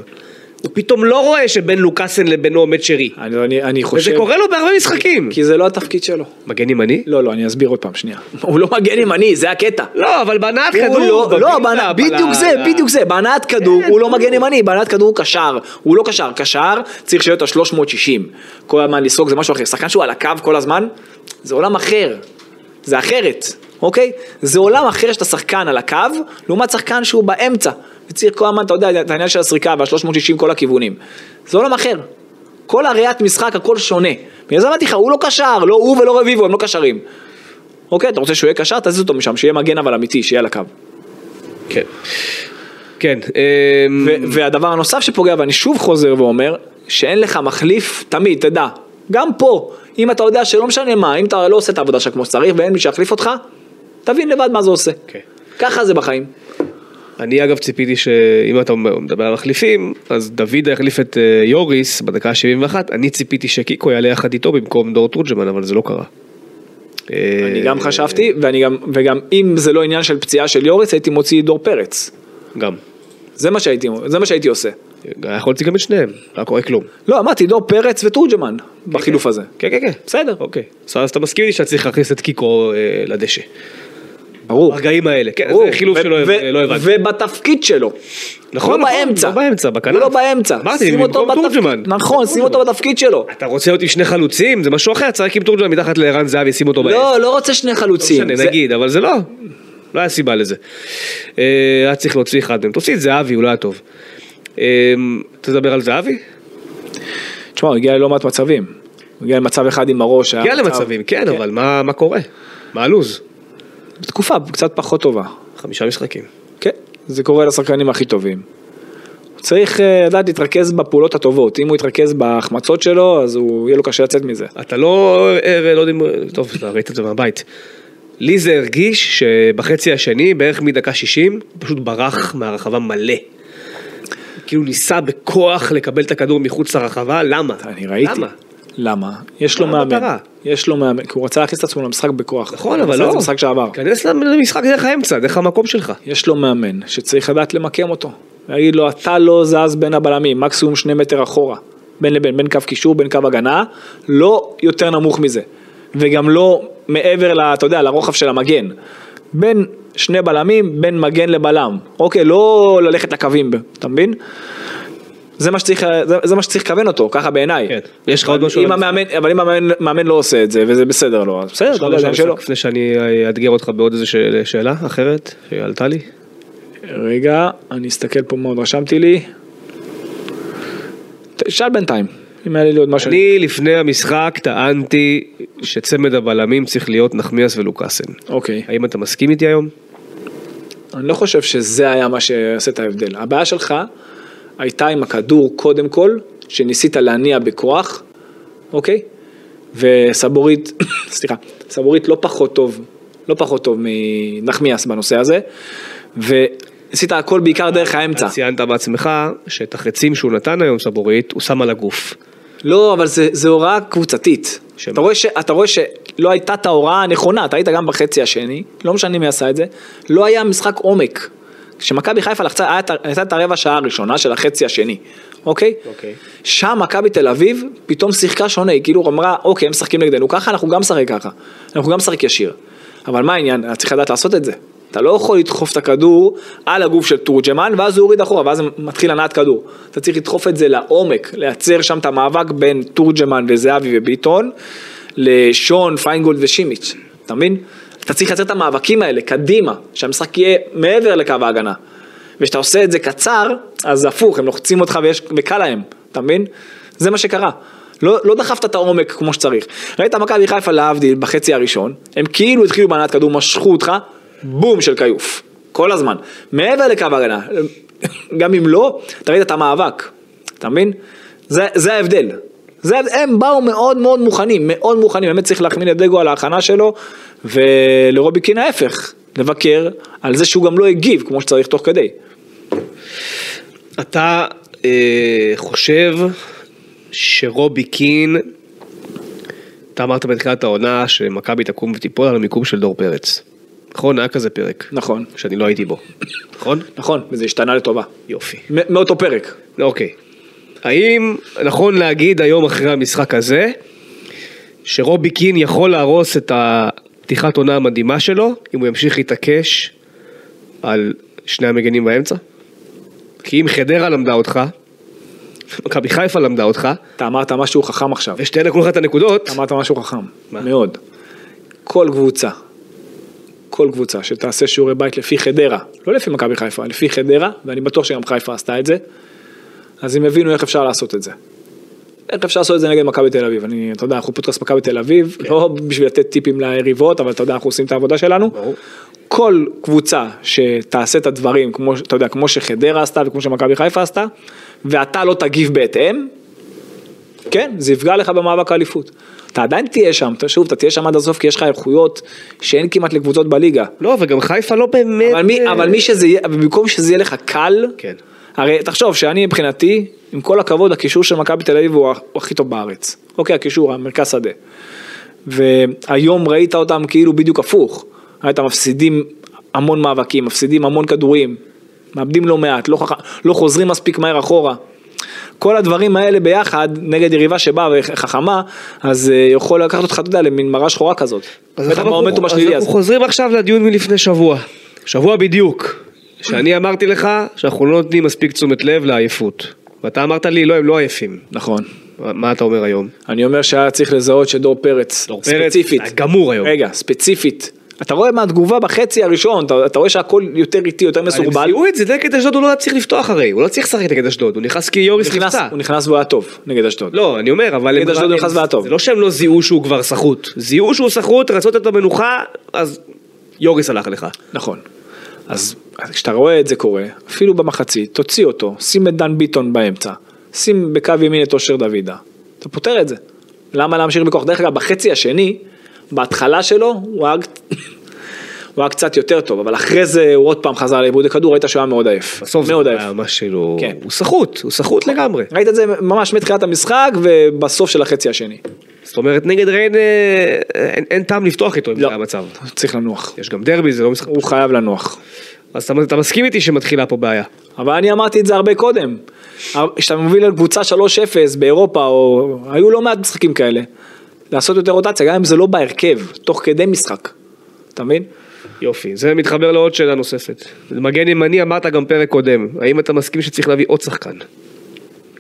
הוא פתאום לא רואה שבין לוקאסן לבינו עומד שרי. אני, אני, אני חושב... וזה קורה לו בהרבה משחקים. כי זה לא התפקיד שלו. מגן ימני? לא, לא, אני אסביר עוד פעם, שנייה. <laughs> הוא לא מגן ימני, זה הקטע. לא, אבל בהנעת כדור. לא, לא, בבילדה, בהנע- בדיוק זה, בדיוק זה, בהנעת כדור כן, הוא לא. מגן ימני, בהנעת כדור הוא קשר, הוא לא קשר, קשר צריך את ה-360, כל הזמן לסרוק זה משהו אחר, שחקן שהוא על הקו כל הזמן, זה עולם אחר, זה אחרת, אוקיי? זה עולם אחר שאתה שחקן על הקו, לעומת שחקן שהוא באמצע, וצריך כל הזמן, אתה יודע, את העניין של הסריקה וה-360 כל הכיוונים, זה עולם אחר, כל הראיית משחק, הכל שונה. בגלל זה אמרתי לך, הוא לא קשר, לא הוא ולא רביבו, הם לא קשרים. אוקיי, אתה רוצה שהוא יהיה קשר, תזיז אותו משם, שיהיה מגן אבל אמיתי, שיהיה על הקו. כן. כן. אמ, ו- והדבר הנוסף שפוגע, ואני שוב חוזר ואומר, שאין לך מחליף תמיד, תדע, גם פה, אם אתה יודע שלא משנה מה, אם אתה לא עושה את העבודה שלך כמו שצריך ואין מי שיחליף אותך, תבין לבד מה זה עושה. כן. ככה זה בחיים. אני אגב ציפיתי שאם אתה מדבר על מחליפים, אז דוד יחליף את אה, יוריס בדקה ה-71, אני ציפיתי שקיקו יעלה יחד איתו במקום דור תורג'מן, אבל זה לא קרה. אני אה, גם חשבתי, ואני גם, וגם אם זה לא עניין של פציעה של יוריס, הייתי מוציא דור פרץ. גם. זה מה שהייתי, זה מה שהייתי עושה. יכול להוציא גם את שניהם, לא קורה כלום. לא, אמרתי דור פרץ ותורג'מן בחילוף הזה. כן, כן, כן. בסדר. אוקיי. אז אתה מסכים לי שאתה צריך להכניס את קיקו אה, לדשא. ברור. ברגעים האלה. כן, ברור. זה חילוף ו- שלא ו- לא הבנתי. ובתפקיד שלו. נכון, לא נכון, באמצע. לא באמצע, בכנף. לא באמצע. אמרתי, שים אותו בתפקיד-. נכון, שים אותו בתפקיד שלו. אתה רוצה להיות עם שני חלוצים? זה משהו אחר, צריך עם תורג'מן מתחת לערן זהבי, שים אותו באמצע. לא, לא רוצה שני חלוצים. משנה, זה- נגיד, אבל זה לא, לא היה סיבה לזה. אה, היה צריך להוציא אחד מהם. תוציא את זהבי, הוא לא היה טוב. אה, תדבר על זהבי? תשמע, הוא הגיע ללא מעט מצבים. הוא הגיע למצב אחד עם הראש. הגיע מצב- למצבים, כן, אבל מה מה קורה? מה הלו"ז? בתקופה קצת פחות טובה. חמישה משחקים. כן, זה קורה לשחקנים הכי טובים. הוא צריך אה, לדעת להתרכז בפעולות הטובות. אם הוא יתרכז בהחמצות שלו, אז הוא, יהיה לו קשה לצאת מזה. אתה לא, אה, לא יודע, טוב, אתה ראית את זה מהבית. לי זה הרגיש שבחצי השני, בערך מדקה 60, הוא פשוט ברח מהרחבה מלא. כאילו ניסה בכוח לקבל את הכדור מחוץ לרחבה, למה? אני ראיתי. למה? למה? יש לו מאמן. המטרה? יש לו מאמן, כי הוא רצה להכניס את עצמו למשחק בכוח. נכון, אבל לא. זה במשחק שעבר. כנס למשחק דרך האמצע, דרך המקום שלך. יש לו מאמן שצריך לדעת למקם אותו. להגיד לו, אתה לא זז בין הבלמים, מקסימום שני מטר אחורה. בין לבין, בין קו קישור, בין קו הגנה, לא יותר נמוך מזה. וגם לא מעבר, ל, אתה יודע, לרוחב של המגן. בין שני בלמים, בין מגן לבלם. אוקיי, לא ללכת לקווים, אתה מבין? זה מה שצריך, זה, זה מה שצריך לכוון אותו, ככה בעיניי. כן. יש לך עוד אבל משהו אם? המאמן, אבל אם המאמן מאמן לא עושה את זה, וזה בסדר לו, אז בסדר, אתה יודע. המשחק לפני שאני אאתגר אותך בעוד איזה שאלה- שאלה אחרת שעלתה לי? רגע, אני אסתכל פה מה עוד רשמתי לי. שאל בינתיים, אם היה לי עוד משהו. אני לפני המשחק טענתי שצמד הבלמים צריך להיות נחמיאס ולוקאסן. אוקיי. האם אתה מסכים איתי היום? אני לא חושב שזה היה מה שעושה את ההבדל. הבעיה שלך הייתה עם הכדור קודם כל, שניסית להניע בכוח, אוקיי? וסבורית, <coughs> סליחה, סבורית לא פחות טוב, לא פחות טוב מנחמיאס בנושא הזה, ועשית הכל בעיקר דרך האמצע. אתה ציינת בעצמך שאת החצים שהוא נתן היום סבורית, הוא שם על הגוף. לא, אבל זה, זה הוראה קבוצתית. שמה? אתה רואה, ש, אתה רואה שלא הייתה את ההוראה הנכונה, אתה היית גם בחצי השני, לא משנה מי עשה את זה, לא היה משחק עומק. כשמכבי חיפה לחצה, הייתה את הרבע שעה הראשונה של החצי השני, אוקיי? אוקיי. שם מכבי תל אביב פתאום שיחקה שונה, היא כאילו אמרה, אוקיי, הם משחקים נגדנו ככה, אנחנו גם נשחק ככה. אנחנו גם נשחק ישיר. אבל מה העניין? צריך לדעת לעשות את זה. אתה לא יכול לדחוף את הכדור על הגוף של תורג'מן, ואז הוא יוריד אחורה, ואז מתחיל הנעת כדור. אתה צריך לדחוף את זה לעומק, לייצר שם את המאבק בין תורג'מן וזהבי וביטון, לשון, פיינגולד ושימיץ', אתה מבין? אתה צריך לייצר את המאבקים האלה קדימה, שהמשחק יהיה מעבר לקו ההגנה. וכשאתה עושה את זה קצר, אז הפוך, הם לוחצים אותך ויש, וקל להם, אתה מבין? זה מה שקרה. לא, לא דחפת את העומק כמו שצריך. ראית מכבי חיפה להבדיל בחצי הראשון, הם כאילו התחילו בהנעת כדור, משכו אותך, בום של כיוף. כל הזמן. מעבר לקו ההגנה. גם אם לא, אתה ראית את המאבק. אתה מבין? זה, זה ההבדל. זה, הם באו מאוד מאוד מוכנים, מאוד מוכנים, באמת צריך להחמיא לדגו על ההכנה שלו, ולרובי קין ההפך, לבקר על זה שהוא גם לא הגיב כמו שצריך תוך כדי. אתה אה, חושב שרובי קין, אתה אמרת בתחילת העונה שמכבי תקום ותיפול על המיקום של דור פרץ. נכון? היה כזה פרק. נכון, שאני לא הייתי בו. נכון? נכון, וזה השתנה לטובה. יופי. מאותו פרק. אוקיי. האם נכון להגיד היום אחרי המשחק הזה, שרובי קין יכול להרוס את הפתיחת עונה המדהימה שלו, אם הוא ימשיך להתעקש על שני המגנים באמצע? כי אם חדרה למדה אותך, מכבי חיפה למדה אותך, אתה אמרת משהו חכם עכשיו. ושתיהן לקחו לך את הנקודות, אמרת משהו חכם, מה? מאוד. כל קבוצה, כל קבוצה שתעשה שיעורי בית לפי חדרה, לא לפי מכבי חיפה, לפי חדרה, ואני בטוח שגם חיפה עשתה את זה, אז הם הבינו איך אפשר לעשות את זה. איך אפשר לעשות את זה נגד מכבי תל אביב? אני, אתה יודע, אנחנו פודקאסט מכבי תל אביב, לא בשביל לתת טיפים ליריבות, אבל אתה יודע, אנחנו עושים את העבודה שלנו. ברור. כל קבוצה שתעשה את הדברים, כמו, אתה יודע, כמו שחדרה עשתה וכמו שמכבי חיפה עשתה, ואתה לא תגיב בהתאם, כן, זה יפגע לך במאבק האליפות. אתה עדיין תהיה שם, אתה, שוב, אתה תהיה שם עד הסוף כי יש לך איכויות שאין כמעט לקבוצות בליגה. לא, וגם חיפה לא באמת... אבל, מי, אבל מי שזה יהיה, במקום שזה יהיה לך קל, כן. הרי תחשוב שאני מבחינתי, עם כל הכבוד, הקישור של מכבי תל אביב הוא הכי טוב בארץ. אוקיי, הקישור, המרכז שדה. והיום ראית אותם כאילו בדיוק הפוך. ראית מפסידים המון מאבקים, מפסידים המון כדורים, מאבדים לא מעט, לא, חכ... לא חוזרים מספיק מהר אחורה. כל הדברים האלה ביחד, נגד יריבה שבאה וחכמה, אז אה, יכול לקחת אותך, אתה יודע, למין מראה שחורה כזאת. אז אנחנו- אז. חוזרים עכשיו לדיון מלפני שבוע. שבוע בדיוק. שאני אמרתי לך שאנחנו לא נותנים מספיק תשומת לב לעייפות. ואתה אמרת לי, לא, הם לא עייפים. נכון. מה- מה אתה אומר היום? אני אומר שהיה צריך לזהות שדור פרץ, דור פרץ ספציפית, גמור היום. רגע, ספציפית, אתה רואה מהתגובה בחצי הראשון, אתה, אתה רואה שהכל יותר איטי, יותר הם מסורבל, זיהו את זה, נגד אשדוד הוא לא היה צריך לפתוח הרי, הוא לא צריך לשחק נגד אשדוד, הוא נכנס כי יוריס נפצע. הוא נכנס והוא היה טוב נגד אשדוד. לא, אני אומר, אבל... נגד הם- אשדוד הוא הם- נכנס והיה טוב. זה לא שהם לא זיהו שהוא כבר סחוט. זיהו שהוא סחוט, רצות את המנוחה, אז יוריס הלך לך. נכון. אז כשאתה רואה את זה קורה, אפילו במחצית, תוציא אותו, שים את דן ביטון באמצע, שים בקו ימין את אושר דוידה, אתה פותר את זה. למה להמשיך בכוח? דרך אגב, בחצי השני, בהתחלה שלו, הוא היה... הוא היה קצת יותר טוב, אבל אחרי זה הוא עוד פעם חזר לאיבוד הכדור, ראית שהוא היה מאוד עייף. בסוף זה מאוד עייף. היה ממש כאילו... כן. הוא סחוט, הוא סחוט לגמרי. ראית את זה ממש מתחילת המשחק ובסוף של החצי השני. זאת אומרת, נגד ריין אין- טעם לפתוח איתו אם לא. זה המצב. צריך לנוח. יש גם דרבי, זה לא משחק. הוא חייב לנוח. אז אתה- אתה מסכים איתי שמתחילה פה בעיה. אבל אני אמרתי את זה הרבה קודם. כשאתה מוביל לקבוצה 3-0 באירופה, או היו לא מעט משחקים כאלה, לעשות יותר רוטציה, גם אם זה לא בהרכב, תוך כדי משחק. אתה מבין? יופי, זה מתחבר לעוד שאלה נוספת. מגן ימני אמרת גם פרק קודם, האם אתה מסכים שצריך להביא עוד שחקן?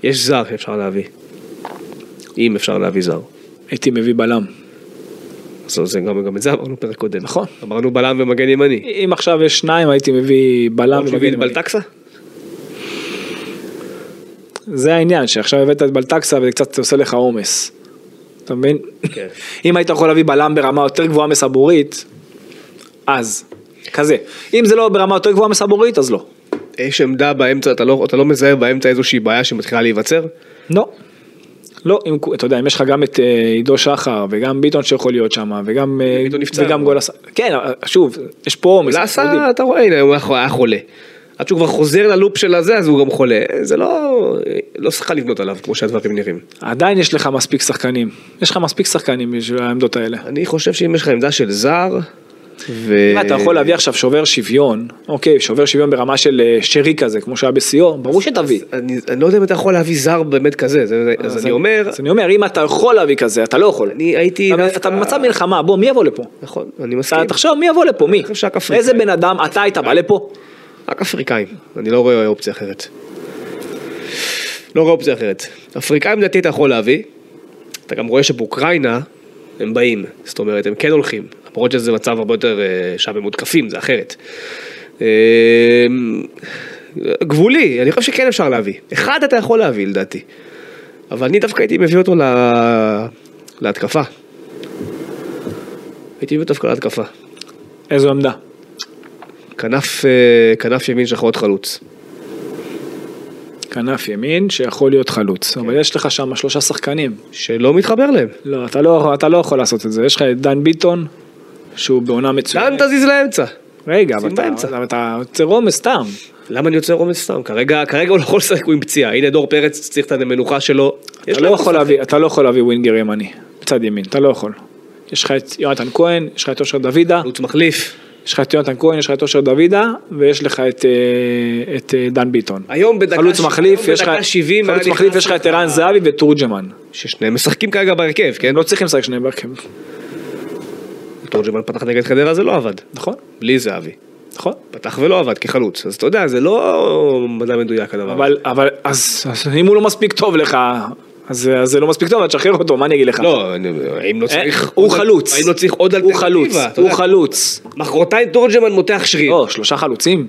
יש זר שאפשר להביא. אם אפשר להביא זר. הייתי מביא בלם. אז זה גם, גם את זה אמרנו פרק קודם. נכון. אמרנו בלם ומגן ימני. אם עכשיו יש שניים, הייתי מביא בלם מביא ומגן את ימני. בלטקסה? זה העניין, שעכשיו הבאת את בלטקסה וזה קצת עושה לך עומס. אתה מבין? כן. <laughs> אם היית יכול להביא בלם ברמה יותר גבוהה מסבורית, אז. כזה. אם זה לא ברמה יותר גבוהה מסבורית, אז לא. יש עמדה באמצע, אתה לא, אתה לא מזהה באמצע איזושהי בעיה שמתחילה להיווצר? לא. לא, אם, אתה יודע, אם יש לך גם את אה, עידו שחר וגם ביטון שיכול להיות שם וגם, אה, וגם. גול עשה, כן, אבל שוב, יש פה עומס. לאסה, אתה רואה, הנה, הוא היה- היה חולה. עד שהוא כבר חוזר ללופ של הזה, אז הוא גם חולה. זה לא, לא שחקן לבנות עליו, כמו שהדברים נראים. עדיין יש לך מספיק שחקנים, יש לך מספיק שחקנים בשביל העמדות האלה. אני חושב שאם יש לך עמדה של זר, ו... אתה יכול להביא עכשיו שובר שוויון, אוקיי, שובר שוויון ברמה של אה, שרי כזה, כמו שהיה בשיאו, ברור שתביא. אני, אני לא יודע אם אתה יכול להביא זר באמת כזה, זה, אז, אני אומר, אז אני אומר, אם אתה יכול להביא כזה, אתה לא יכול. אני הייתי... אתה- דווקא- אתה במצב מלחמה, בוא, מי יבוא לפה? נכון, אני מסכים. אתה תחשוב, מי יבוא לפה, מי? איזה בן אדם, אתה היית בא לפה? רק אפריקאים, אני לא רואה אופציה אחרת. לא רואה אופציה אחרת. אפריקאים לדעתי אתה יכול להביא, אתה גם רואה שבאוקראינה הם באים, זאת אומרת הם כן הולכים, למרות שזה מצב הרבה יותר, אה, שם הם מותקפים, זה אחרת. אה, גבולי, אני חושב שכן אפשר להביא. אחד אתה יכול להביא לדעתי, אבל אני דווקא הייתי מביא אותו לה... להתקפה. הייתי מביא אותו דווקא להתקפה. איזו עמדה? כנף, אה, כנף ימין של עוד חלוץ. כנף ימין שיכול להיות חלוץ, כן. אבל יש לך שם שלושה שחקנים. שלא מתחבר להם. לא, אתה לא, אתה לא יכול לעשות את זה, יש לך את דן ביטון, שהוא בעונה לאן מצוינת. תזיז לאמצע? רגע, אבל אתה- יוצר עומס סתם. למה אני יוצר עומס סתם? כרגע, כרגע הוא לא יכול לשחק, הוא עם פציעה. הנה דור פרץ צריך את המנוחה שלו. אתה לא יכול. להביא, אתה לא יכול להביא ווינגר ימני, בצד ימין, אתה לא יכול. יש לך את יונתן כהן, יש לך את אושר דוידה, חלוץ מחליף. יש לך את יונתן כהן, יש לך את אושר דוידה, ויש לך את, אה, את אה, דן ביטון. היום בדקה חלוץ מחליף, יש לך, בדקה 70 חלוץ מחליף, יש לך את ערן זהבי ותורג'מן. ששניהם משחקים כרגע בהרכב, כן? לא צריכים לשחק שניהם בהרכב. תורג'מן פתח נגד חדרה זה לא עבד. נכון, בלי זהבי. נכון. פתח ולא עבד כחלוץ. אז אתה יודע, זה לא מדע מדויק הדבר. אבל, אבל, אז, אז אם הוא לא מספיק טוב לך, אז, אז זה לא מספיק טוב, אז תשחרר אותו, מה אני אגיד לך? לא, האם לא אה, צריך... הוא חלוץ. האם לא צריך עוד הוא חלוץ, אלטרנטיבה? הוא חלוץ. מחרתיים תורג'מן מותח שריר. לא, שלושה חלוצים.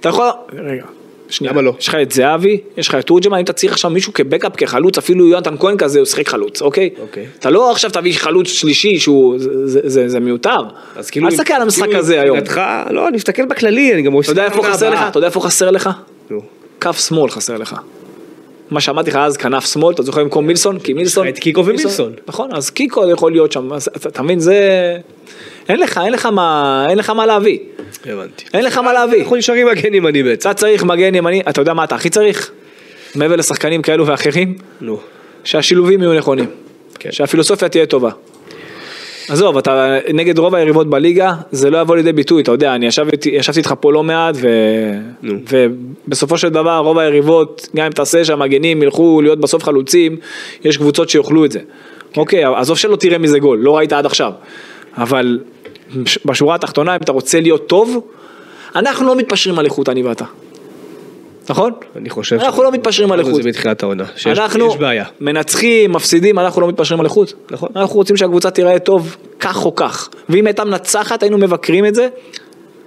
אתה יכול, רגע, שנייה, למה לא? יש לך את זהבי, יש לך את תורג'מן, אם אתה צריך עכשיו מישהו כבקאפ, כחלוץ, אפילו יונתן כהן כזה, הוא שיחק חלוץ, אוקיי? אוקיי. אתה לא עכשיו תביא חלוץ שלישי שהוא, זה, זה, זה, זה מיותר. אז כאילו... אל תסתכל על המשחק כאילו הזה היום. מבחינתך, לא, אני מסתכל בכללי, אני גם. אתה יודע איפה חסר לך? אתה יודע איפה חסר לך? נו. כף שמאל חסר לך. מה שאמרתי לך אז כנף שמאל, אתה זוכר במקום מילסון? כי מילסון... את קיקו ומילסון. נכון, אז קיקו יכול להיות שם, אתה מבין, זה... אין לך, אין לך מה, אין לך מה להביא. הבנתי. אין לך מה להביא. אנחנו נשארים מגן ימני בעצם. אתה צריך מגן ימני, אתה יודע מה אתה הכי צריך? מעבר לשחקנים כאלו ואחרים, נו. שהשילובים יהיו נכונים. כן. שהפילוסופיה תהיה טובה. עזוב, אתה נגד רוב היריבות בליגה, זה לא יבוא לידי ביטוי, אתה יודע, אני ישבתי, ישבתי איתך פה לא מעט, ו... נו. ובסופו של דבר רוב היריבות, גם אם תעשה שהמגנים ילכו להיות בסוף חלוצים, יש קבוצות שיאכלו את זה. אוקיי, עזוב שלא תראה מזה גול, לא ראית עד עכשיו. אבל בשורה התחתונה, אם אתה רוצה להיות טוב, אנחנו לא מתפשרים על איכות, אני ואתה. נכון? אני חושב... אנחנו לא מתפשרים על איכות. זה מתחילת העונה. שיש אנחנו בעיה. מנצחים, מפסידים, אנחנו לא מתפשרים על איכות. נכון. אנחנו רוצים שהקבוצה תיראה טוב, כך או כך. ואם הייתה מנצחת, היינו מבקרים את זה.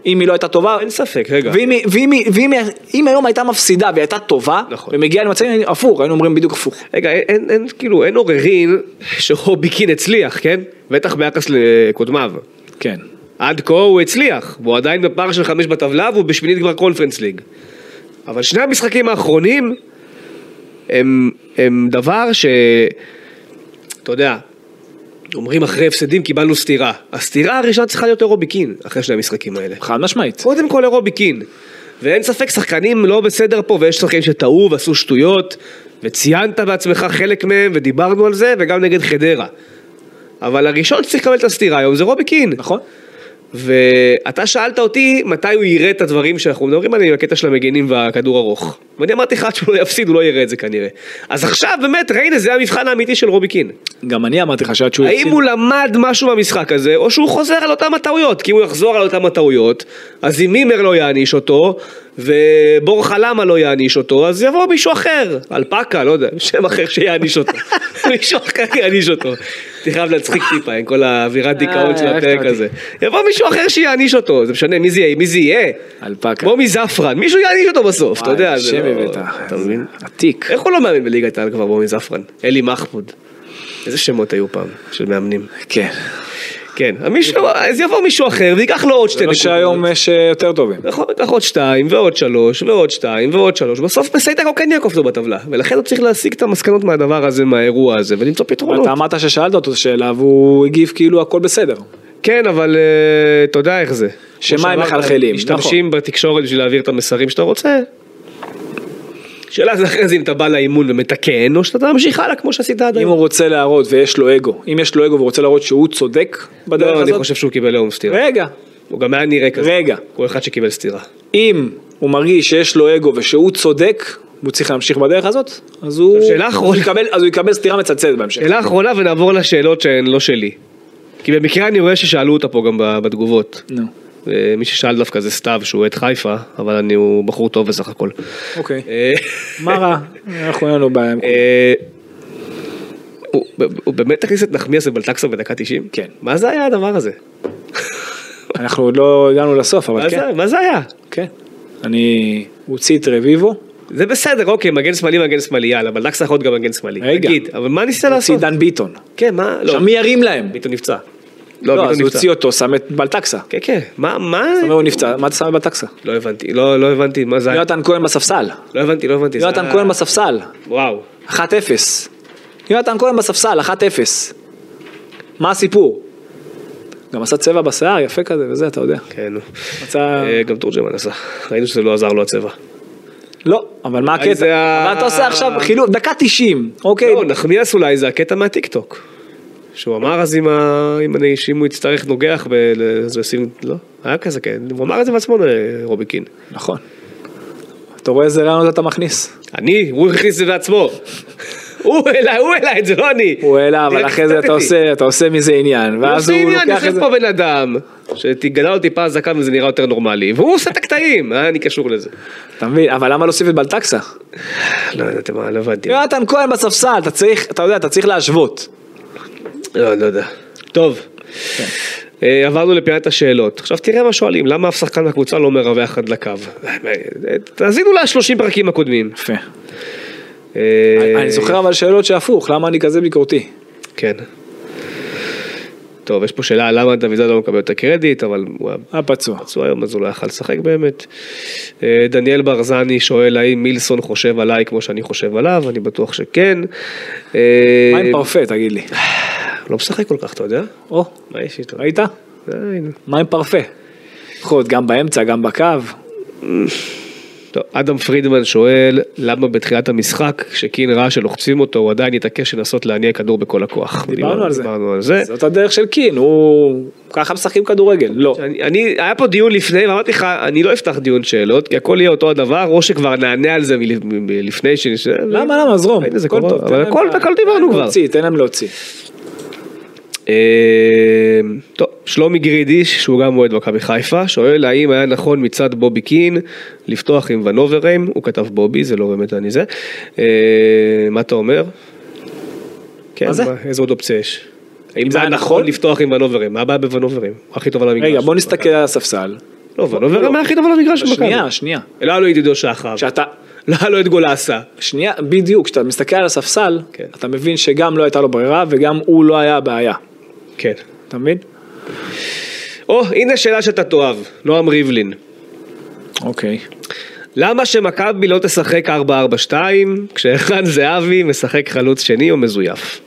אם היא לא הייתה טובה, אין ספק, רגע. ואם, ואם, ואם, היא- אם היום הייתה מפסידה והיא הייתה טובה, נכון. ומגיעה למצבים הפוך, היינו אומרים בדיוק הפוך. רגע, אין, אין, אין, כאילו, אין עוררין שרובי קין הצליח, כן? בטח ביחס לקודמיו. כן. עד כה הוא הצליח, והוא עדיין בפער של חמש בטבלה והוא בשמינית כבר קונפרנס ליג. אבל שני המשחקים האחרונים הם, הם דבר ש... אתה יודע, אומרים אחרי הפסדים קיבלנו סטירה. הסטירה הראשונה צריכה להיות לרובי קין, אחרי שני המשחקים האלה. חד משמעית. קודם כל לרובי קין. ואין ספק שחקנים לא בסדר פה ויש שחקנים שטעו ועשו שטויות וציינת בעצמך חלק מהם ודיברנו על זה וגם נגד חדרה. אבל הראשון שצריך לקבל את הסטירה היום זה רובי קין. נכון? ואתה שאלת אותי מתי הוא יראה את הדברים שאנחנו מדברים עליהם, הקטע של המגנים והכדור ארוך. ואני אמרתי לך עד שהוא לא יפסיד הוא לא יראה את זה כנראה. אז עכשיו באמת ראינה זה המבחן האמיתי של רובי קין. גם אני אמרתי לך שעד שהוא האם הוא למד משהו במשחק הזה, או שהוא חוזר על אותם הטעויות, כי אם הוא יחזור על אותם הטעויות, אז אם מימר לא יעניש אותו, ובורחה למה לא יעניש אותו, אז יבוא מישהו אחר, אלפקה, לא יודע, שם אחר שיעניש אותו, <laughs> מישהו אחר יעניש אותו. הייתי חייב להצחיק טיפה עם כל האווירת דיכאון של אה, הפרק. הזה. יבוא מישהו אחר שיעניש אותו, זה משנה מי זה יהיה, מי זה יהיה. אלפקה. כמו מזפרן, מישהו יעניש אותו בסוף, אתה יודע, שם לא... הבאת. אתה מבין? עתיק. איך הוא לא מאמין בליגת העל כבר כמו מזפרן? אלי מחמוד. איזה שמות היו פעם של מאמנים. כן. כן, מישהו, אז יבוא מישהו אחר וייקח לו עוד שתי זה לא נקודות. שהיום יש אה, יותר טובים. נכון, ייקח עוד שתיים ועוד שלוש ועוד שתיים ועוד שלוש, בסוף בסייטקו כן יעקוף אותו בטבלה, ולכן הוא צריך להשיג את המסקנות מהדבר הזה, מהאירוע הזה, ולמצוא פתרונות. אתה אמרת ששאלת אותו שאלה והוא הגיב כאילו הכל בסדר. כן, אבל אה, אתה יודע איך זה. שמה הם מחלחלים, משתמשים בתקשורת בשביל להעביר את המסרים שאתה רוצה. שאלה זה אחרי זה אם אתה בא לאימון ומתקן, או שאתה ממשיך הלאה כמו שעשית עד אם היום. הוא רוצה להראות ויש לו אגו, אם יש לו אגו והוא רוצה להראות שהוא צודק בדרך לא, אני הזאת, חושב שהוא קיבל היום סטירה. רגע, הוא גם היה נראה כזה. רגע. הוא אחד שקיבל סטירה. אם הוא מרגיש שיש לו אגו ושהוא צודק, והוא צריך להמשיך בדרך הזאת, אז הוא, שאלה אחרונה. הוא יקבל, אז הוא יקבל סטירה מצלצלת בהמשך. שאלה אחרונה ונעבור לשאלות שהן לא שלי. כי במקרה אני רואה ששאלו אותה פה גם בתגובות. נו, מי ששאל דווקא זה סתיו שהוא אוהד חיפה, אבל אני, הוא בחור טוב בסך הכל. אוקיי. אה, <laughs> מה רע? אנחנו אין לנו בעיה. עם- אה, הוא באמת הכניס את נחמיאס ובלטקסה בדקה 90? כן. מה זה היה הדבר הזה? <laughs> אנחנו עוד לא הגענו לסוף, אבל כן. מה זה היה? כן. אני, הוא הוציא את רביבו, זה בסדר, אוקיי, מגן שמאלי, מגן שמאלי, יאללה, בלטקסה יכול להיות גם מגן שמאלי. רגע. תגיד, אבל מה הוציא לעשות? דן ביטון. כן, מה? לא, עכשיו מי ירים להם? ביטון נפצע. לא, ביטון אז הוא. הוציא אותו, שם את בלטקסה. כן, כן, מה, מה? זאת אומרת, הוא נפצע, מה אתה שם בבלטקסה? לא הבנתי, לא לא הבנתי, מה זה היה? יונתן כהן בספסל. לא הבנתי, לא הבנתי. יונתן כהן בספסל. וואו. 1-0. יונתן כהן בספסל, 1-0. מה הסיפור? גם עשה צבע בשיער, יפה כזה וזה, אתה יודע. כן, נו. מצא... אה, גם תורג'מן עשה. ראינו שזה לא עזר לו הצבע. לא, אבל מה זה הקטע? ה- אבל אתה עושה עכשיו חילוף, דקה 90, אוקיי? לא, נחמיאס אולי זה הקטע מהטיקטוק. שהוא אמר אז אם אני- שאם הוא יצטרך נוגח, אז הוא ישים, לא, היה כזה, כן, הוא אמר את זה בעצמו לרובי קין. נכון. אתה רואה איזה רעיונות אתה מכניס? אני, הוא הכניס את זה בעצמו. הוא העלה, הוא העלה את זה, לא אני. הוא העלה, אבל אחרי זה אתה. עושה, אתה עושה מזה עניין, הוא ואז עושה הוא עניין, לוקח את יושב זה. פה בן אדם, שגדל לו טיפה זקן וזה נראה יותר נורמלי, והוא עושה את הקטעים, מה אני קשור לזה? אתה מבין? אבל למה להוסיף את בלטקסה? לא יודעת מה, לא הבנתי. יונתן כהן בספסל, אתה צריך, אתה יודע, אתה צריך להשוות. לא, לא יודע. טוב. אה, עברנו לפינת השאלות. עכשיו תראה מה שואלים, למה אף שחקן מהקבוצה לא מרווח עד לקו? אה, תאזינו ל-30 פרקים הקודמים. יפה. אה, אני זוכר אבל שאלות שהפוך, למה אני כזה ביקורתי? כן. טוב, יש פה שאלה למה דוד זאדה לא מקבל את הקרדיט, אבל הוא היה היה פצוע. פצוע היום אז הוא לא יכל לשחק באמת. אה, דניאל ברזני שואל האם מילסון חושב עליי כמו שאני חושב עליו, אני בטוח שכן. אה, מה עם פרפה, תגיד לי? <sighs> לא משחק כל כך, אתה יודע? או, מה יש איתו? ראית? מה עם פרפה? יכול גם באמצע, גם בקו. טוב, אדם פרידמן שואל למה בתחילת המשחק כשקין ראה שלוחצים אותו הוא עדיין התעקש לנסות להניע כדור בכל הכוח. דיברנו על זה. דיברנו על זה. זאת הדרך של קין, הוא... ככה משחקים כדורגל. לא. אני, אני, היה פה דיון לפני ואמרתי לך, אני לא אפתח דיון שאלות, כי הכל יהיה אותו הדבר, או שכבר נענה על זה מלפ- מ- לפני ש... למה, למה, זרום. הכל טוב, אבל הכל- דיברנו כבר. תן להם להוציא. אה, טוב, שלומי גרידיש, שהוא גם אוהד מכבי חיפה, שואל האם היה נכון מצד בובי קין לפתוח עם ונוברם, הוא כתב בובי, זה לא באמת אני זה. אה, מה אתה אומר? כן, מה זה? איזה עוד אופציה יש? האם זה היה נכון נכון? לפתוח עם ונוברם? מה הבעיה בוונוברם? הוא הכי טוב על המגרש. רגע, בוא נסתכל על הספסל. לא, ונוברם היה הכי טוב על המגרש של מכבי. שנייה, שנייה. לא היה לו ידידו שחר. כשאתה... לא היה לו את גולסה. שנייה, בדיוק, כשאתה מסתכל על הספסל, כן. אתה מבין שגם לא הייתה לו ברירה וגם הוא לא היה הבעיה. כן. אתה מבין? או, הנה שאלה שאתה תאהב, נועם ריבלין. אוקיי. למה שמכבי לא תשחק 4-4-2 כשערן זהבי משחק חלוץ שני או מזויף?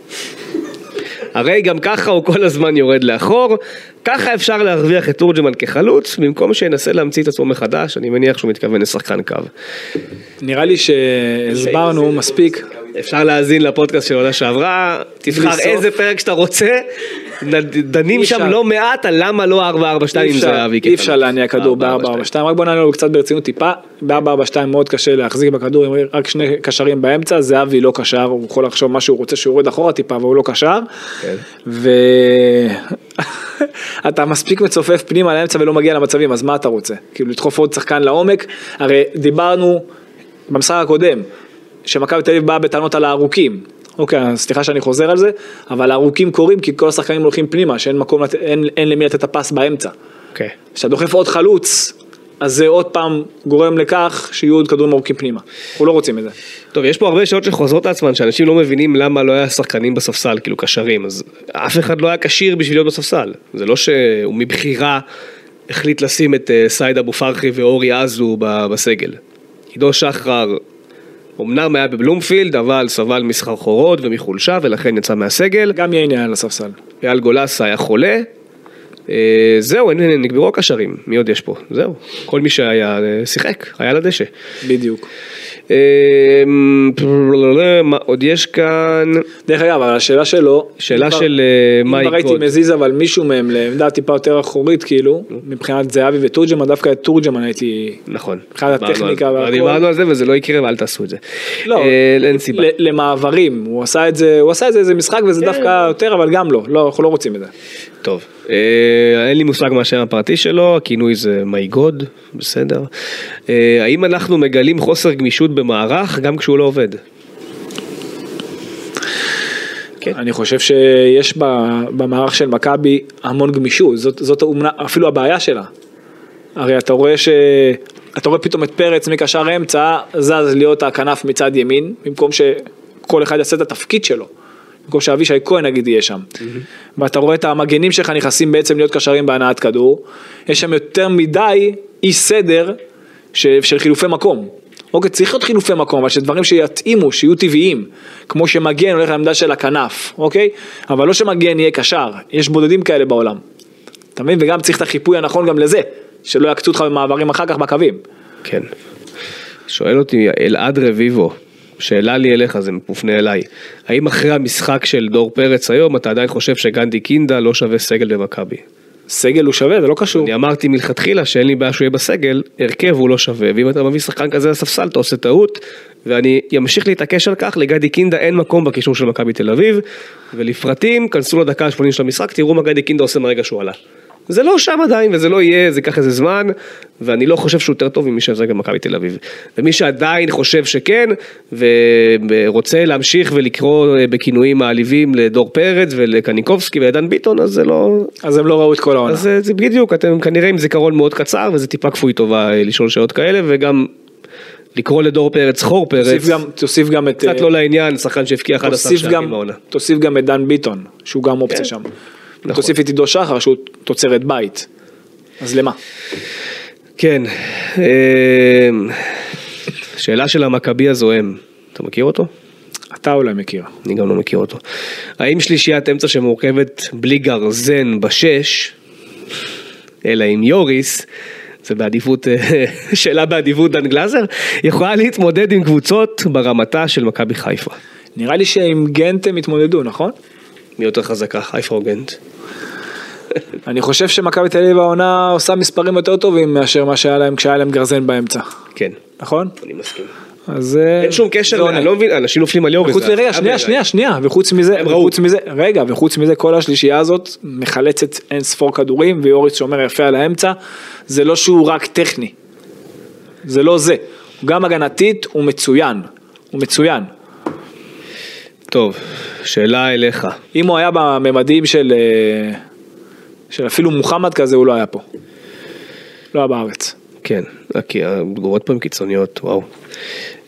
הרי גם ככה הוא כל הזמן יורד לאחור, ככה אפשר להרוויח את תורג'מן כחלוץ, במקום שינסה להמציא את עצמו מחדש, אני מניח שהוא מתכוון לשחקן קו. נראה לי שהסברנו מספיק. אפשר להאזין לפודקאסט של עונה שעברה, תבחר. איזה פרק שאתה רוצה, דנים שם. לא מעט על למה לא 4-4-2 אי עם אפשר- זהבי. אי אפשר להניע כדור ב-442, רק בוא נענה לו קצת ברצינות טיפה, ב-442 מאוד קשה להחזיק בכדור, עם רק שני קשרים באמצע, זהבי לא קשר, הוא יכול לחשוב מה שהוא רוצה שהוא יורד אחורה טיפה, אבל הוא לא קשר, כן. ואתה <laughs> מספיק מצופף פנימה לאמצע ולא מגיע למצבים, אז מה אתה רוצה? כאילו לדחוף עוד שחקן לעומק, הרי דיברנו במשחק הקודם, שמכבי תל אביב באה בטענות על הארוכים. אוקיי, סליחה שאני חוזר על זה, אבל הארוכים קורים כי כל השחקנים הולכים פנימה, שאין מקום, לת... אין, אין למי לתת את הפס באמצע. אוקיי. כשאתה דוחף עוד חלוץ, אז זה עוד פעם גורם לכך שיהיו עוד כדורים ארוכים פנימה. אנחנו לא רוצים את זה. טוב, יש פה הרבה שאלות שחוזרות לעצמן, שאנשים לא מבינים למה לא היה שחקנים בספסל, כאילו קשרים, אז אף אחד לא היה כשיר בשביל להיות בספסל. זה לא שהוא מבחירה החליט לשים את אה, סייד אבו פרחי ואורי עזו בסגל. עידו שחר אמנם היה בבלומפילד, אבל סבל מסחרחורות ומחולשה, ולכן יצא מהסגל. גם ייני היה על הספסל. אייל גולסה היה חולה. אה, זהו, נגמרו הקשרים, מי עוד יש פה? זהו, כל מי שהיה אה, שיחק, היה על הדשא. בדיוק. אה, מה עוד יש כאן? דרך אגב, אבל השאלה שלו, שאלה אם של, אה, אם מאי כבר הייתי. מזיז אבל מישהו מהם לעמדה טיפה יותר אחורית כאילו, מבחינת זהבי ותורג'מן, דווקא את תורג'מן הייתי... נכון. מבחינת הטכניקה. והכל. דיברנו על זה וזה לא יקרה ואל תעשו את זה. לא, אין סיבה. למעברים, הוא עשה את זה, הוא עשה את זה איזה משחק וזה דווקא יותר, אבל גם לא, לא, אנחנו לא רוצים את זה. טוב, אין לי מושג מה השם הפרטי שלו, הכינוי זה מי גוד, בסדר. אה, האם אנחנו מגלים חוסר גמישות במערך גם כשהוא לא עובד? כן. אני חושב שיש במערך של מכבי המון גמישות, זאת, זאת אומנם אפילו הבעיה שלה. הרי אתה רואה ש... אתה רואה פתאום את פרץ מקשר אמצע, זז להיות הכנף מצד ימין, במקום שכל אחד יעשה את התפקיד שלו. במקום שאבישי כהן נגיד יהיה שם. ואתה רואה את המגנים שלך נכנסים בעצם להיות קשרים בהנעת כדור. יש שם יותר מדי אי סדר של, של חילופי מקום. אוקיי, צריך להיות חילופי מקום, אבל שדברים שיתאימו, שיהיו טבעיים. כמו שמגן הולך לעמדה של הכנף, אוקיי? אבל לא שמגן יהיה קשר, יש בודדים כאלה בעולם. אתה מבין? וגם צריך את החיפוי הנכון גם לזה, שלא יעקצו אותך במעברים אחר כך בקווים. כן. שואל אותי אלעד רביבו, שאלה לי אליך, זה מופנה אליי. האם אחרי המשחק של דור פרץ היום, אתה עדיין חושב שגנדי קינדה לא שווה סגל במכבי? סגל הוא שווה, זה לא קשור. אני אמרתי מלכתחילה שאין לי בעיה שהוא יהיה בסגל, הרכב הוא לא שווה, ואם אתה מביא שחקן כזה לספסל אתה עושה טעות, ואני אמשיך להתעקש על כך, לגדי קינדה אין מקום בקישור של מכבי תל אביב, ולפרטים, כנסו לדקה ה-80 של המשחק, תראו מה גדי קינדה עושה מהרגע שהוא עלה. זה לא שם עדיין וזה לא יהיה, זה ייקח איזה זמן, ואני לא חושב שהוא יותר טוב ממי שזה גם מכבי תל אביב. ומי שעדיין חושב שכן, ורוצה להמשיך ולקרוא אה, בכינויים מעליבים לדור פרץ ולקניקובסקי ולדן ביטון, אז זה לא... אז הם לא ראו את כל העונה. אז זה, בדיוק, אתם כנראה עם זיכרון מאוד קצר, וזה טיפה כפוי טובה אה, לשאול שאלות כאלה, וגם לקרוא לדור פרץ חור פרץ. תוסיף גם, תוסיף גם את... קצת אה, לא לעניין, שחקן שהבקיע 11 תוסיף שערים בעונה. תוסיף גם את דן ביטון, שהוא גם אופציה כן. שם. נכון. תוסיף את עידו שחר, שהוא תוצרת בית. אז למה? כן, אה, שאלה של המכבי הזוהם, אתה מכיר אותו? אתה אולי מכיר. אני גם לא מכיר אותו. האם שלישיית אמצע שמורכבת בלי גרזן בשש, אלא עם יוריס, זה בעדיפות, אה, <laughs> שאלה בעדיפות דן גלאזר, יכולה להתמודד עם קבוצות ברמתה של מכבי חיפה. נראה לי שעם גנט הם התמודדו, נכון? מי יותר חזקה, חיפה או גנט? אני חושב שמכבי תל אביב העונה עושה מספרים יותר טובים מאשר מה שהיה להם כשהיה להם גרזן באמצע, כן, נכון? אני מסכים. אז... אה, אין שום קשר, עונה. אני לא מבין, אנשים נופלים על מזה, רגע, שנייה, בעיניי. שנייה, שנייה, וחוץ מזה. וחוץ מזה, רגע, וחוץ מזה, כל השלישייה הזאת מחלצת אין ספור כדורים, ויוריס שומר יפה על האמצע, זה לא שהוא רק טכני, זה לא זה, גם הגנתית, הוא מצוין, הוא מצוין. טוב, שאלה אליך. אם הוא היה בממדים של, אה, של אפילו מוחמד כזה, הוא לא היה פה. לא היה בארץ. כן, כי התגובות פה הן קיצוניות, וואו.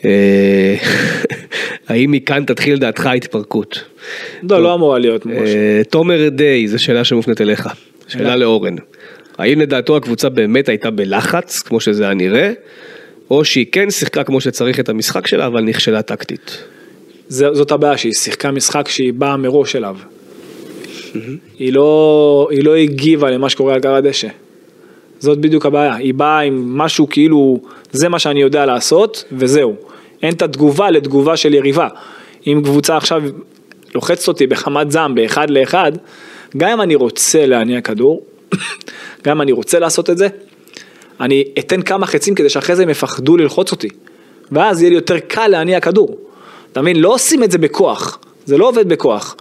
אה, <laughs> האם מכאן תתחיל דעתך ההתפרקות? לא, לא אמורה להיות ממש. אה, תומר דיי, זו שאלה שמופנית אליך. שאלה לאורן. האם לדעתו הקבוצה באמת הייתה בלחץ, כמו שזה היה נראה, או שהיא כן שיחקה כמו שצריך את המשחק שלה, אבל נכשלה טקטית? זאת הבעיה, שהיא שיחקה משחק שהיא באה מראש אליו. היא לא, היא לא הגיבה למה שקורה על גר הדשא. זאת בדיוק הבעיה, היא באה עם משהו כאילו, זה מה שאני יודע לעשות, וזהו. אין את התגובה לתגובה של יריבה. אם קבוצה עכשיו לוחצת אותי בחמת זעם באחד לאחד, גם אם אני רוצה להניע כדור, <coughs> גם אם אני רוצה לעשות את זה, אני אתן כמה חצים כדי שאחרי זה הם יפחדו ללחוץ אותי. ואז יהיה לי יותר קל להניע כדור. אתה מבין? לא עושים את זה בכוח, זה לא עובד בכוח.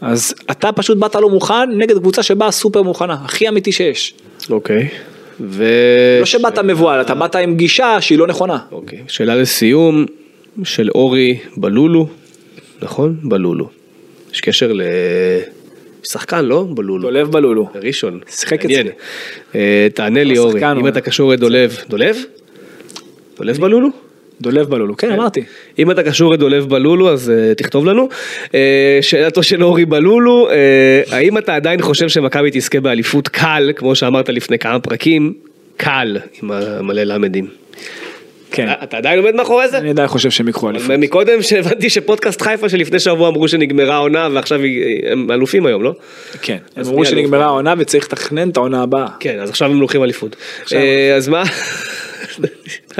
אז אתה פשוט באת לא מוכן נגד קבוצה שבאה סופר מוכנה, הכי אמיתי שיש. אוקיי. ו... לא שבאת מבוהל, אתה באת עם גישה שהיא לא נכונה. אוקיי. שאלה לסיום של אורי בלולו, נכון? בלולו. יש קשר לשחקן, לא? בלולו. דולב בלולו. ראשון. שיחק. אצלי. אה, תענה לי הוא אורי, שחקן, אם אתה קשור לדולב, דולב? דולב בלולו? דולב בלולו, כן אמרתי. אם אתה קשור לדולב בלולו אז uh, תכתוב לנו. Uh, שאלתו של אורי בלולו, uh, האם אתה עדיין חושב שמכבי תזכה באליפות קל, כמו שאמרת לפני כמה פרקים, קל, עם המלא למדים. כן. אתה עדיין עומד מאחורי זה? אני עדיין חושב שהם יקחו אליפות. מקודם שהבנתי שפודקאסט חיפה שלפני שבוע אמרו שנגמרה העונה ועכשיו הם אלופים היום, לא? כן. הם אמרו? שנגמרה העונה וצריך לתכנן את העונה הבאה. כן, אז עכשיו הם לוקחים אליפות. אז מה?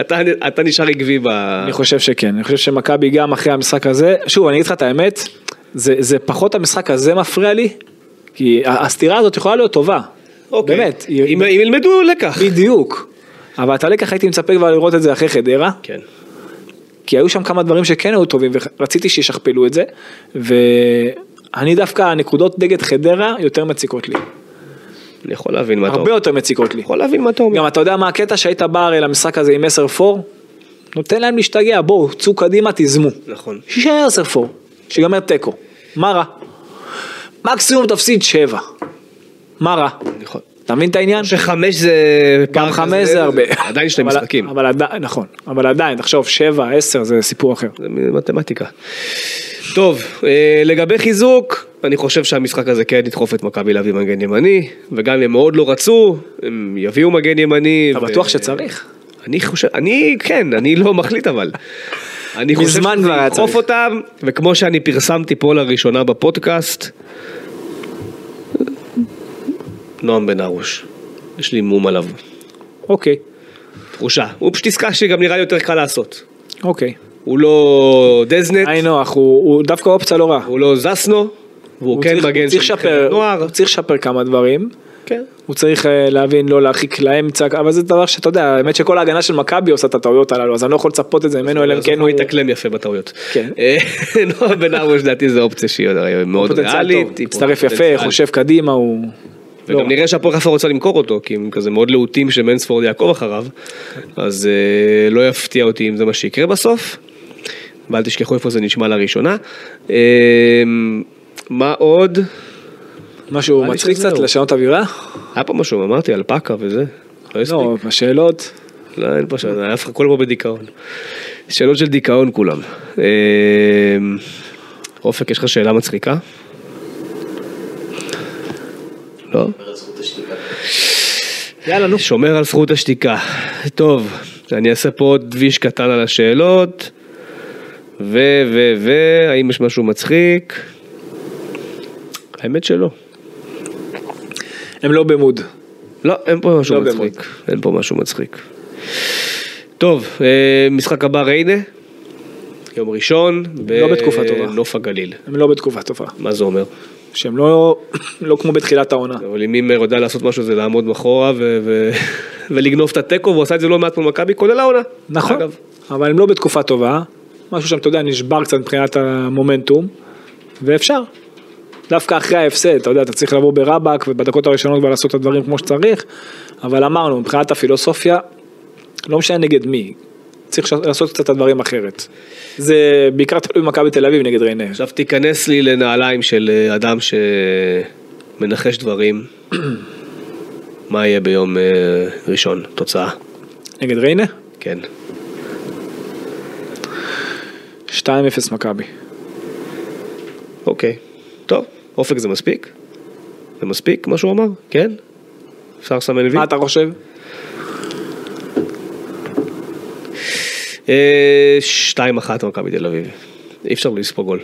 אתה- אתה נשאר עקבי ב... אני חושב שכן, אני חושב שמכבי גם אחרי המשחק הזה, שוב אני אגיד לך את האמת, זה, זה פחות המשחק הזה מפריע לי, כי הסתירה הזאת יכולה להיות טובה, אוקיי. באמת, אם אם ילמדו לקח. בדיוק, אבל את הלקח הייתי מצפה כבר לראות את זה אחרי חדרה, כן. כי היו שם כמה דברים שכן היו טובים ורציתי שישכפלו את זה, ואני דווקא הנקודות נגד חדרה יותר מציקות לי, אני יכול להבין מה אתה הרבה אומר. יותר מציקות לי. יכול להבין מה אתה אומר. גם אתה יודע מה הקטע שהיית בא הרי למשחק הזה עם 10-4, נותן להם להשתגע, בואו, צאו קדימה, תיזמו. נכון. שישאר 10-4, שיגמר תיקו, מה רע? מקסימום תפסיד 7, מה רע? נכון. אתה מבין את העניין? שחמש זה... גם פער 5 כזה, זה הרבה. עדיין שני אבל- משחקים. אבל עדיין, נכון, אבל עדיין, תחשוב, 7, 10 זה סיפור אחר. זה מתמטיקה. טוב, אה, לגבי חיזוק, אני חושב שהמשחק הזה כן ידחוף את מכבי להביא מגן ימני, וגם אם הם מאוד לא רצו, הם יביאו מגן ימני. אתה בטוח שצריך? אני חושב, אני כן, אני לא מחליט אבל. אני חושב שזה ידחוף. אותם, וכמו שאני פרסמתי פה לראשונה בפודקאסט, נועם בן ארוש, יש לי מום עליו, אוקיי, תחושה. הוא פשוט עסקה שגם נראה לי יותר קל לעשות. אוקיי. הוא לא דזנט, היי נוח, הוא הוא דווקא אופציה לא רע. הוא לא זסנו, והוא הוא כן צריך- מגן של נבחרת נוער. הוא צריך לשפר כמה דברים. כן. הוא צריך אה, להבין לא להרחיק לאמצע, אבל זה דבר שאתה יודע, האמת שכל ההגנה של מכבי עושה את הטעויות הללו, אז אני לא יכול לצפות את זה ממנו, אלא אם כן הוא. יתאקלם יפה בטעויות. כן. אה, <laughs> נועם בן ארוש לדעתי זו אופציה שהיא מאוד ריאלית. מצטרף יפה. חושב קדימה, הוא... וגם נראה שהפועל חיפה רוצה למכור אותו, כי הם כזה מאוד להוטים שמנספורד יעקוב אחריו, אז אה, לא יפתיע אותי אם זה מה שיקרה בסוף. ואל תשכחו איפה זה נשמע לראשונה. אה, מה עוד? משהו מצחיק. קצת לשנות אווירה? היה פה משהו, אמרתי, אלפקה וזה. לא הספיק. לא, השאלות. לא, אין פה שאלה, אף אחד כולם פה בדיכאון. שאלות של דיכאון כולם. אה, אופק, יש לך שאלה מצחיקה? לא? יאללה, נו. שומר על זכות השתיקה. טוב, אני אעשה פה עוד דביש קטן על השאלות. ו, ו, ו, האם יש משהו מצחיק? האמת שלא. הם לא במוד. לא, אין פה משהו לא מצחיק. אין פה משהו מצחיק. טוב, אה, משחק הבא ריינה. יום ראשון. לא בתקופה טובה. בנוף הגליל. הם לא בתקופה טובה. מה זה אומר? שהם לא, <coughs> לא כמו בתחילת העונה. אבל אם מימר יודע לעשות משהו זה לעמוד מאחורה ו- <laughs> ולגנוב את התיקו, והוא עשה את זה לא מעט מול מכבי, כולל העונה. נכון, אגב. אבל הם לא בתקופה טובה. משהו שם, אתה יודע, נשבר קצת מבחינת המומנטום, ואפשר. דווקא אחרי ההפסד, אתה יודע, אתה צריך לבוא ברבאק ובדקות הראשונות כבר לעשות את הדברים כמו שצריך, אבל אמרנו, מבחינת הפילוסופיה, לא משנה נגד מי, צריך לעשות קצת את הדברים אחרת. זה בעיקר תלוי במכבי תל אביב נגד ריינה. עכשיו תיכנס לי לנעליים של אה, אדם שמנחש דברים. <clears throat> מה יהיה ביום אה, ראשון? תוצאה. נגד ריינה? כן. 2-0 מכבי. אוקיי. טוב, אופק זה מספיק? זה מספיק מה שהוא אמר? כן? אפשר לסמן וי? מה אתה חושב? אה, שתיים אחת מכבי תל אביב. אי אפשר לספוג גול.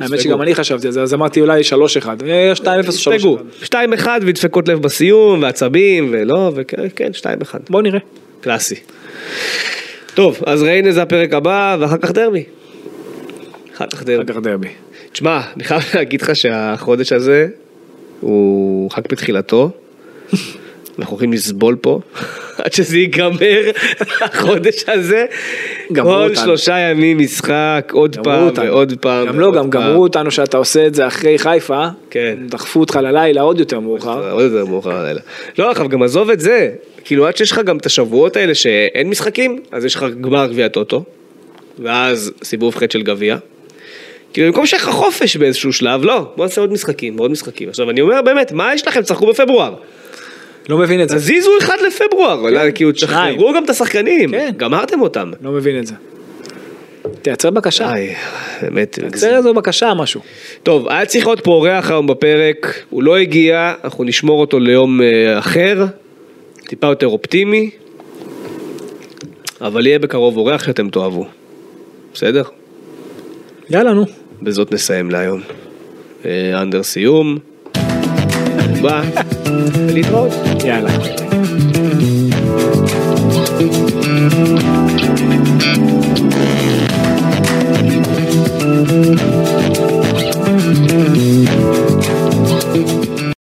האמת שגם אני חשבתי על זה, אז אמרתי אולי 3-1. אה, 2-0 או 3-1. יספגו. שתיים אחד ודפקות לב בסיום ועצבים ולא וכן כן, שתיים אחד. בוא נראה. קלאסי. טוב אז ריינה זה הפרק הבא ואחר כך דרבי. אחר כך דרבי. אחר כך דרבי. תשמע אני חייב להגיד לך שהחודש הזה הוא חג בתחילתו. אנחנו הולכים לסבול פה <laughs> עד שזה ייגמר החודש הזה. כל. שלושה ימים משחק עוד פעם אותנו. ועוד פעם. גם לא, גם. גמרו אותנו שאתה עושה את זה אחרי חיפה. כן. דחפו אותך ללילה עוד יותר מאוחר. עוד יותר מאוחר הלילה. לא, עכשיו גם עזוב את זה, כאילו עד שיש לך גם את השבועות האלה שאין משחקים, אז יש לך גמר גביע טוטו, ואז סיבוב ח' של גביע. כאילו במקום שיהיה לך חופש באיזשהו שלב, לא, בוא נעשה עוד משחקים, עוד משחקים. עכשיו אני אומר באמת, מה יש לכם, תשחקו בפברואר. לא מבין את זה. תזיזו אחד לפברואר, אולי, כאילו. תשחררו גם את השחקנים, כן. גמרתם אותם. לא מבין את זה. תייצר בקשה. די, באמת. תייצר איזו בקשה, משהו. טוב, היה צריך להיות פה אורח היום בפרק, הוא לא הגיע, אנחנו נשמור אותו ליום אה, אחר, טיפה יותר אופטימי, אבל יהיה בקרוב אורח שאתם תאהבו. בסדר? יאללה, נו. בזאת נסיים להיום. אה, אנדר סיום. ביי. Feliz Rosh y adelante.